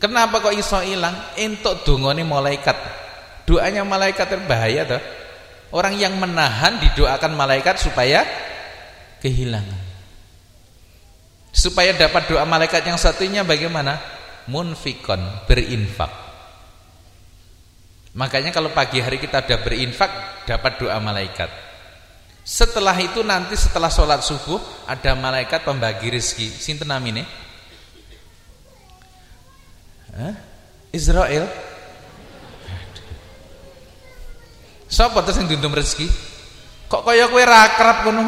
kenapa kok iso hilang entuk dongane malaikat. Doanya malaikat berbahaya tuh orang yang menahan didoakan malaikat supaya kehilangan Supaya dapat doa malaikat yang satunya bagaimana? Munfikon, berinfak. Makanya kalau pagi hari kita sudah berinfak, dapat doa malaikat. Setelah itu nanti setelah sholat subuh ada malaikat pembagi rezeki. Sinten namine? Hah? Israel. Sapa terus yang dundum rezeki? Kok kaya kowe ra kono?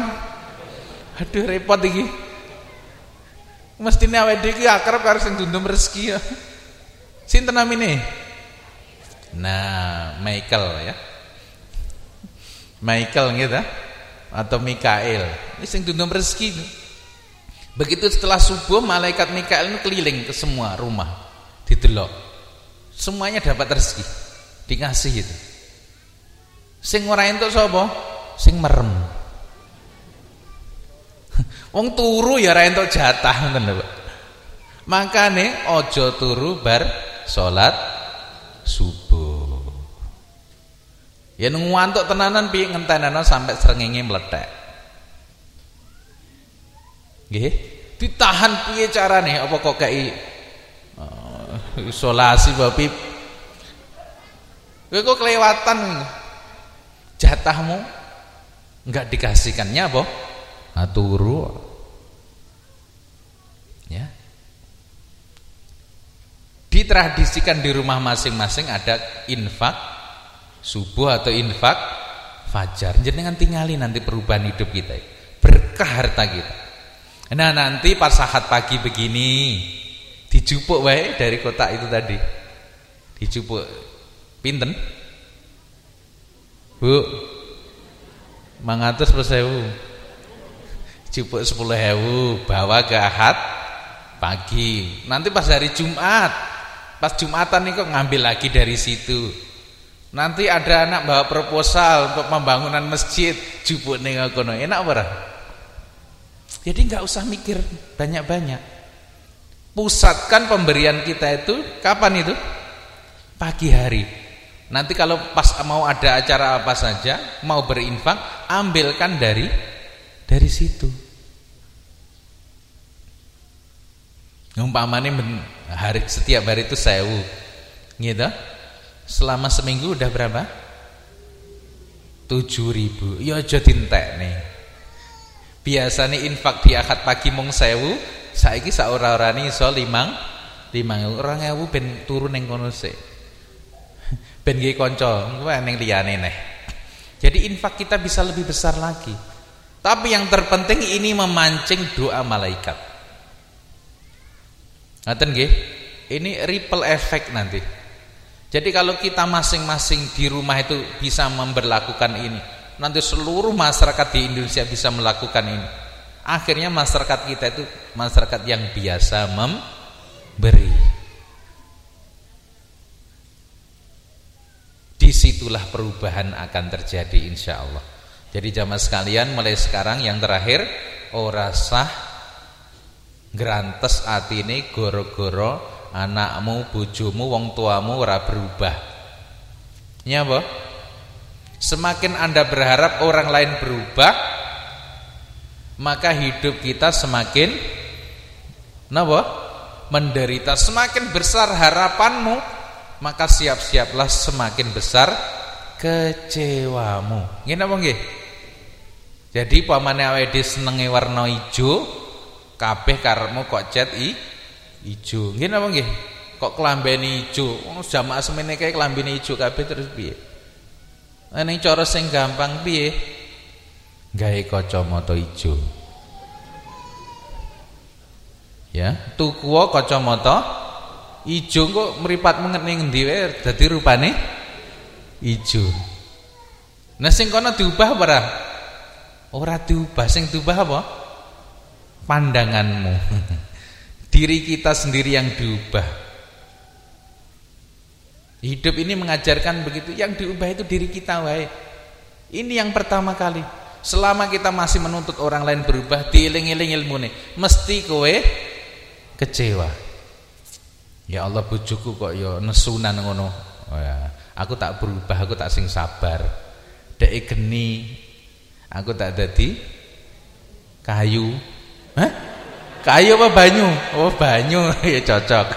Aduh repot iki. Mestine awake dhewe iki akrab karo sing dundum rezeki ya. Sinten namine? Nah, Michael ya. Michael gitu atau Mikael. Ini sing dundum rezeki. Begitu setelah subuh malaikat Mikael ini keliling ke semua rumah, didelok. Semuanya dapat rezeki, dikasih itu. Sing ora entuk sapa? Sing merem. Wong turu ya ora entuk jatah ngoten lho. Makane aja turu bar salat subuh. Ya ngantuk tenanan piye ngentenana sampai srengenge meletek. Nggih, ditahan piye carane apa kok kei uh, isolasi babi Kowe kok kelewatan jatahmu enggak dikasihkannya apa? Aturu. Ya. Ditradisikan di rumah masing-masing ada infak subuh atau infak fajar. Jenengan tinggali nanti perubahan hidup kita. Berkah harta kita. Nah, nanti pas saat pagi begini dijupuk wae dari kotak itu tadi. Dijupuk pinten? Bu. Mangatus persewu Jupuk sepuluh hewu bawa ke ahad pagi. Nanti pas hari Jumat, pas Jumatan nih kok ngambil lagi dari situ. Nanti ada anak bawa proposal untuk pembangunan masjid, jupuk nih kono. Enak ora? Jadi nggak usah mikir banyak-banyak. Pusatkan pemberian kita itu kapan itu? Pagi hari. Nanti kalau pas mau ada acara apa saja, mau berinfak, ambilkan dari dari situ. Umpamane hari setiap hari itu sewu. Gitu. Selama seminggu udah berapa? 7000. Ya aja nih. Biasanya infak di akad pagi mung sewu, saiki sak ora-orane iso limang limang orang ewu ben turun ning kono sik. Ben nggih kanca, engko ning liyane neh. Jadi infak kita bisa lebih besar lagi. Tapi yang terpenting ini memancing doa malaikat. Ngaten nggih? Ini ripple effect nanti. Jadi kalau kita masing-masing di rumah itu bisa memperlakukan ini, nanti seluruh masyarakat di Indonesia bisa melakukan ini. Akhirnya masyarakat kita itu masyarakat yang biasa memberi. Di situlah perubahan akan terjadi insya Allah. Jadi jamaah sekalian mulai sekarang yang terakhir ora sah Grantes atine goro-goro anakmu, bojomu, wong tuamu ora berubah. Ya apa? Semakin Anda berharap orang lain berubah, maka hidup kita semakin napa? menderita. Semakin besar harapanmu, maka siap-siaplah semakin besar kecewamu. Ngene apa nggih? Jadi pamane awake senenge warna ijo, kabeh karepmu kok cet i ijo. Nggih napa nggih? Kok klambene ijo? Wong jamaah semene kae klambene ijo kabeh terus piye? Ning cara sing gampang piye? Gawe kacamata ijo. Ya, tuku kacamata ijo kok mripat menget ning endi wae dadi rupane ijo. Nah sing kono diubah ora? Ora diubah, sing diubah apa? Pandanganmu. Diri kita sendiri yang diubah. Hidup ini mengajarkan begitu, yang diubah itu diri kita wae. Ini yang pertama kali. Selama kita masih menuntut orang lain berubah, dieling-eling ilmune, mesti kowe kecewa. Ya Allah bojoku kok ya nesunan ngono. Oh ya. Aku tak berubah, aku tak sing sabar. Dek geni, aku tak dadi kayu. Hah? Kayu apa banyu? Oh, banyu. ya cocok.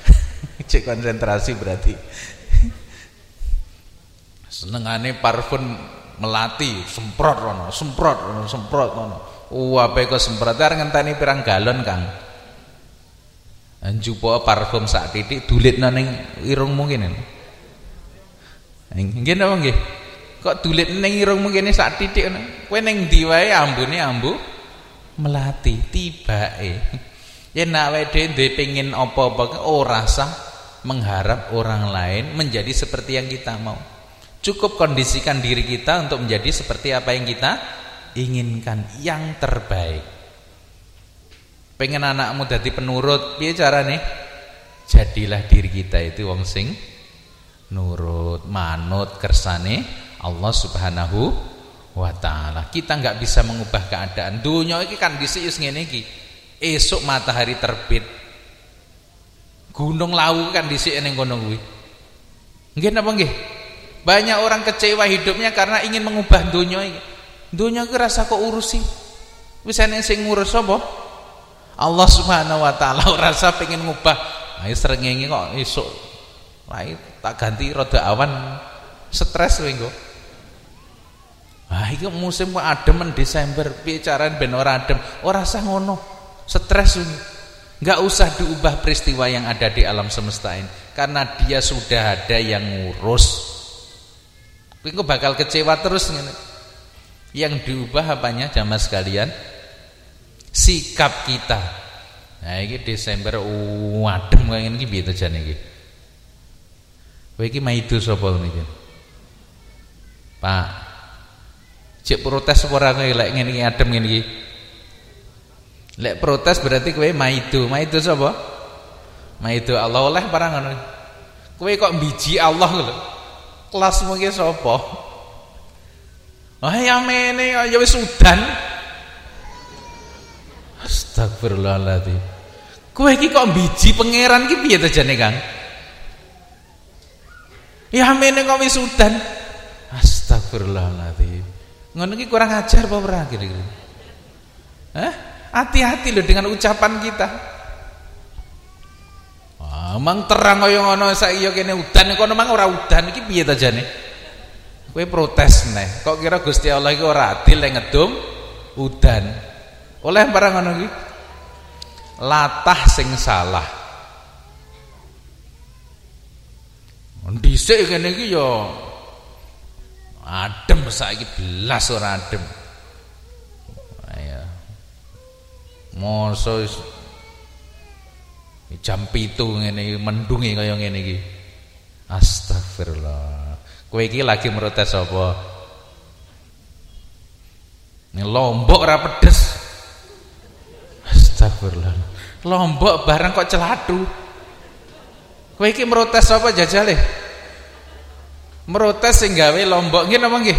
Cek konsentrasi berarti. Senengane parfum melati, semprot rono, semprot rono, semprot rono. Wah, uh, kok semprot arep ngenteni pirang galon, Kang. Njupo parfum sak titik dulit ning irungmu kene. Nggih napa nggih? Kok dulit ning irungmu kene sak titik ngono. Kowe ning ndi wae ambune ambu melati tibake. Yen awake dhewe pengin apa-apa ora sah mengharap orang lain menjadi seperti yang kita mau. Cukup kondisikan diri kita untuk menjadi seperti apa yang kita inginkan, yang terbaik pengen anakmu jadi penurut piye nih jadilah diri kita itu wong sing nurut manut kersane Allah Subhanahu wa taala kita nggak bisa mengubah keadaan. Dunia ini kan dhisik wis ngene iki. Esuk matahari terbit. Gunung lawu kan dhisik ning kono kuwi. Nggih napa nggih? Banyak orang kecewa hidupnya karena ingin mengubah dunia ini. Dunia iki rasa kok urusi. Wis sing ngurus sapa Allah Subhanahu wa taala rasa pengen ngubah. Ayo srengenge kok esuk. Ayo tak ganti roda awan. Stres kowe engko. Ah iki musim kok adem Desember, piye carane ben ora adem? Ora usah ngono. Stres Enggak usah diubah peristiwa yang ada di alam semesta ini karena dia sudah ada yang ngurus. Kowe bakal kecewa terus ngene. Yang diubah apanya jamaah sekalian? sikap kita. Nah ini Desember wadem kaya ngene iki piye to jane iki? Kowe iki maido sapa niki? Pak. Cek protes apa ora kowe lek ngene iki adem ngene iki? Lek protes berarti kowe maido. Maido sapa? Maido Allah oleh barang ngono. Kowe kok biji Allah lho. Kelasmu ki sapa? Ah ya mene ya wis udan. Astagfirullahaladzim. Kowe iki kok biji pangeran iki piye to jane, Kang? Ya mene kok wisudan. Astagfirullahaladzim. Ngono iki kurang ajar apa ora kira-kira? Hah? Hati-hati loh dengan ucapan kita. Ah, mang terang kaya ngono saiki ya kene udan kono mang ora udan iki piye to jane? Kowe protes neh. Kok kira Gusti Allah iki ora adil lek ngedum udan? Oleh barang ngono iki. Latah sing salah. Dhisik kene iki ya adem saiki belas ora adem. Ya. Mosok jam pitu ngene mendungi kaya ngene iki. Astagfirullah. Kowe iki lagi protes apa? Ini lombok ora pedes. Astagfirullah. Lombok barang kok celatu. Kowe iki merotes apa jajale? Merotes sing gawe Lombok nggih napa nggih?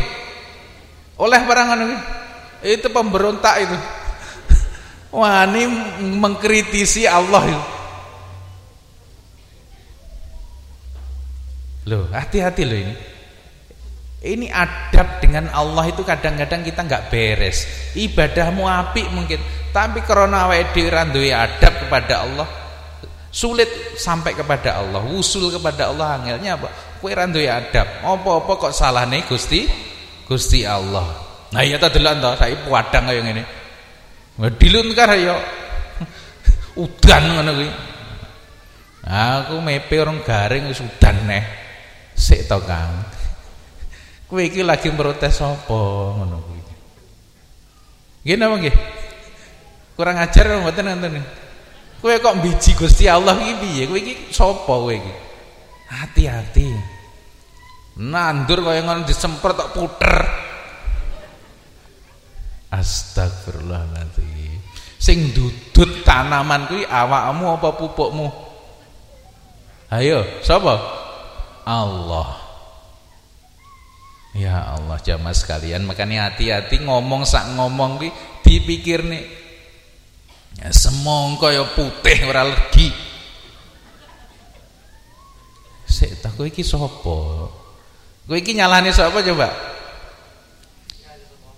Oleh barang ngono Itu pemberontak itu. Wani mengkritisi Allah itu. Loh, hati-hati loh ini. Ini adab dengan Allah itu kadang-kadang kita nggak beres. Ibadahmu apik mungkin, tapi karena awake dhewe adab kepada Allah, sulit sampai kepada Allah usul kepada Allah angelnya apa kowe ra duwe adab. Apa-apa kok salahne Gusti? Gusti Allah. Nah iya ta delok to saiki padang kaya ngene. Dilunkar ya. Udan ngono kuwi. Aku mepe orang garing wis udan neh. Sik to Kang. Lagi protes apa ngono kuwi? Nggih napa nggih? Kurang ajar mboten ngoten kowe kok biji Gusti Allah iki piye? Kowe iki sapa kowe iki hati-hati. Nandur kaya ngono disemprot tok puter. Astagfirullahaladzim. Sing dudut tanaman kuwi awakmu apa pupukmu? Ayo sapa? Allah. Ya Allah jamaah sekalian makanya hati-hati ngomong sak ngomong ki dipikir nih ya, semongko ya putih ora legi sik tak kowe iki sapa? Kowe iki nyalane sapa coba?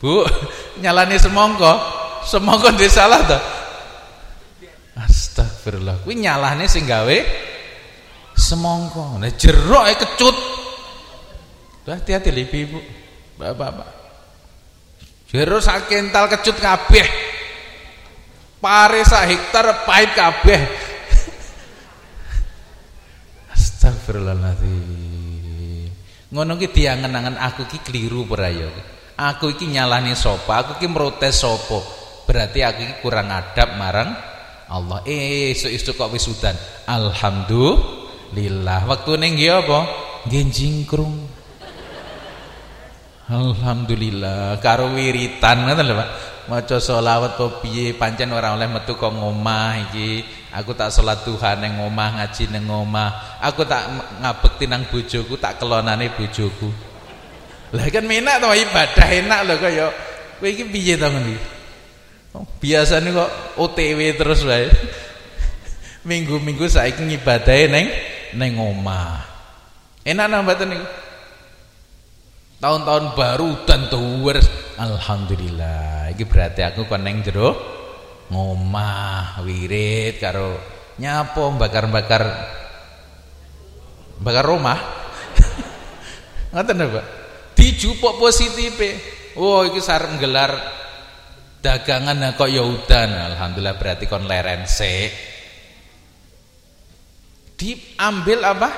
Bu nyalane semongko semongko ndek salah to Astagfirullah kuwi nyalane sing gawe semongko nah jeruk e kecut. Hati-hati ibu-ibu, bapak-bapak. Jero sak kental kecut kabeh. Pare sak hektar pahit kabeh. Astagfirullahaladzim. Ngono ki diangen-angen aku ki keliru ora ya. Aku iki nyalahne sapa? Aku ki protes sapa? Berarti aku iki kurang adab marang Allah. Eh, esuk-esuk kok wis udan. Alhamdulillah. Waktune nggih apa? Nggih jingkrung. Alhamdulillah karo wiritan ngoten lho Pak. Maca selawat apa piye pancen ora oleh metu kok ngomah iki. Aku tak salat Tuhan ning omah, ngaji ning omah. Aku tak ngabekti nang bojoku, tak kelonane bojoku. Lah kan menak to ibadah enak lho kaya kowe iki piye to ngendi? Oh, biasane kok OTW terus wae. Minggu-minggu saiki ngibadahe ning ning omah. Enak nang mboten niku? Tahun-tahun baru dan tuwer. Alhamdulillah. Ini berarti aku kon neng jero ngomah wirid karo nyapo bakar-bakar bakar rumah. Ngoten Pak. Dijupuk positif oh iki sarep gelar dagangan kok ya udan. Alhamdulillah berarti kon leren diambil apa?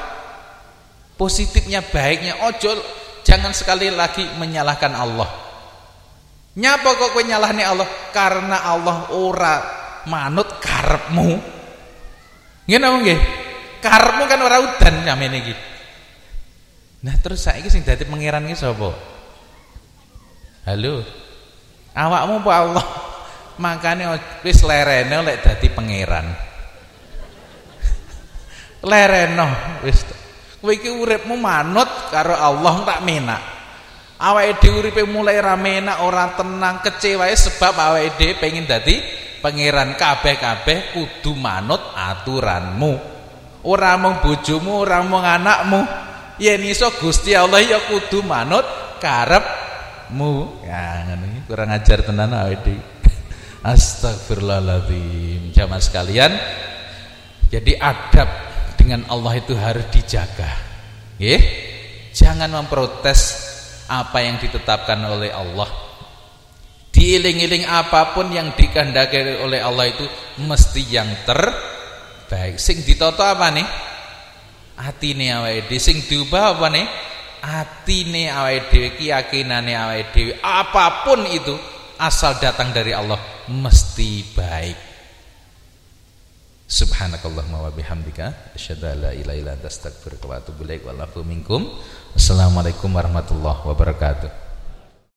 Positifnya baiknya ojol Jangan sekali lagi menyalahkan Allah. Nyapa kok kowe nyalahne Allah? Karena Allah ora manut karepmu. Ngene nggih. Karepmu kan ora udan nyamene iki. Nah terus saiki sing dadi pangeran iki sapa? Halo. Awakmu apa Allah? Makane wis lerene lek dadi pangeran. lereno wis kowe iki uripmu manut karo Allah tak menak. Awake dhewe uripe mulai ra menak ora tenang kecewae sebab awake dhewe pengin dadi pangeran. Kabeh-kabeh kudu manut aturanmu. Ora mung bojomu ora mung anakmu. Yen iso Gusti Allah ya kudu manut karepmu. Ya ngono kurang ajar tenan awake dhewe. Astagfirullahaladzim Jamaah sekalian Jadi adab dengan Allah itu harus dijaga. Jangan memprotes apa yang ditetapkan oleh Allah. Diiling-iling apa pun yang dikehendaki oleh Allah itu mesti yang terbaik. Sing ditoto apa nih? Atine awake dhewe. Sing diubah apa nih? Atine awake dhewe, keyakinane awake dhewe. Apa pun itu asal datang dari Allah mesti baik. Subhanakallahumma wa bihamdika asyhadu an la ilaha illa anta astaghfiruka wa atubu ilaik wa minkum. Assalamualaikum warahmatullahi wabarakatuh.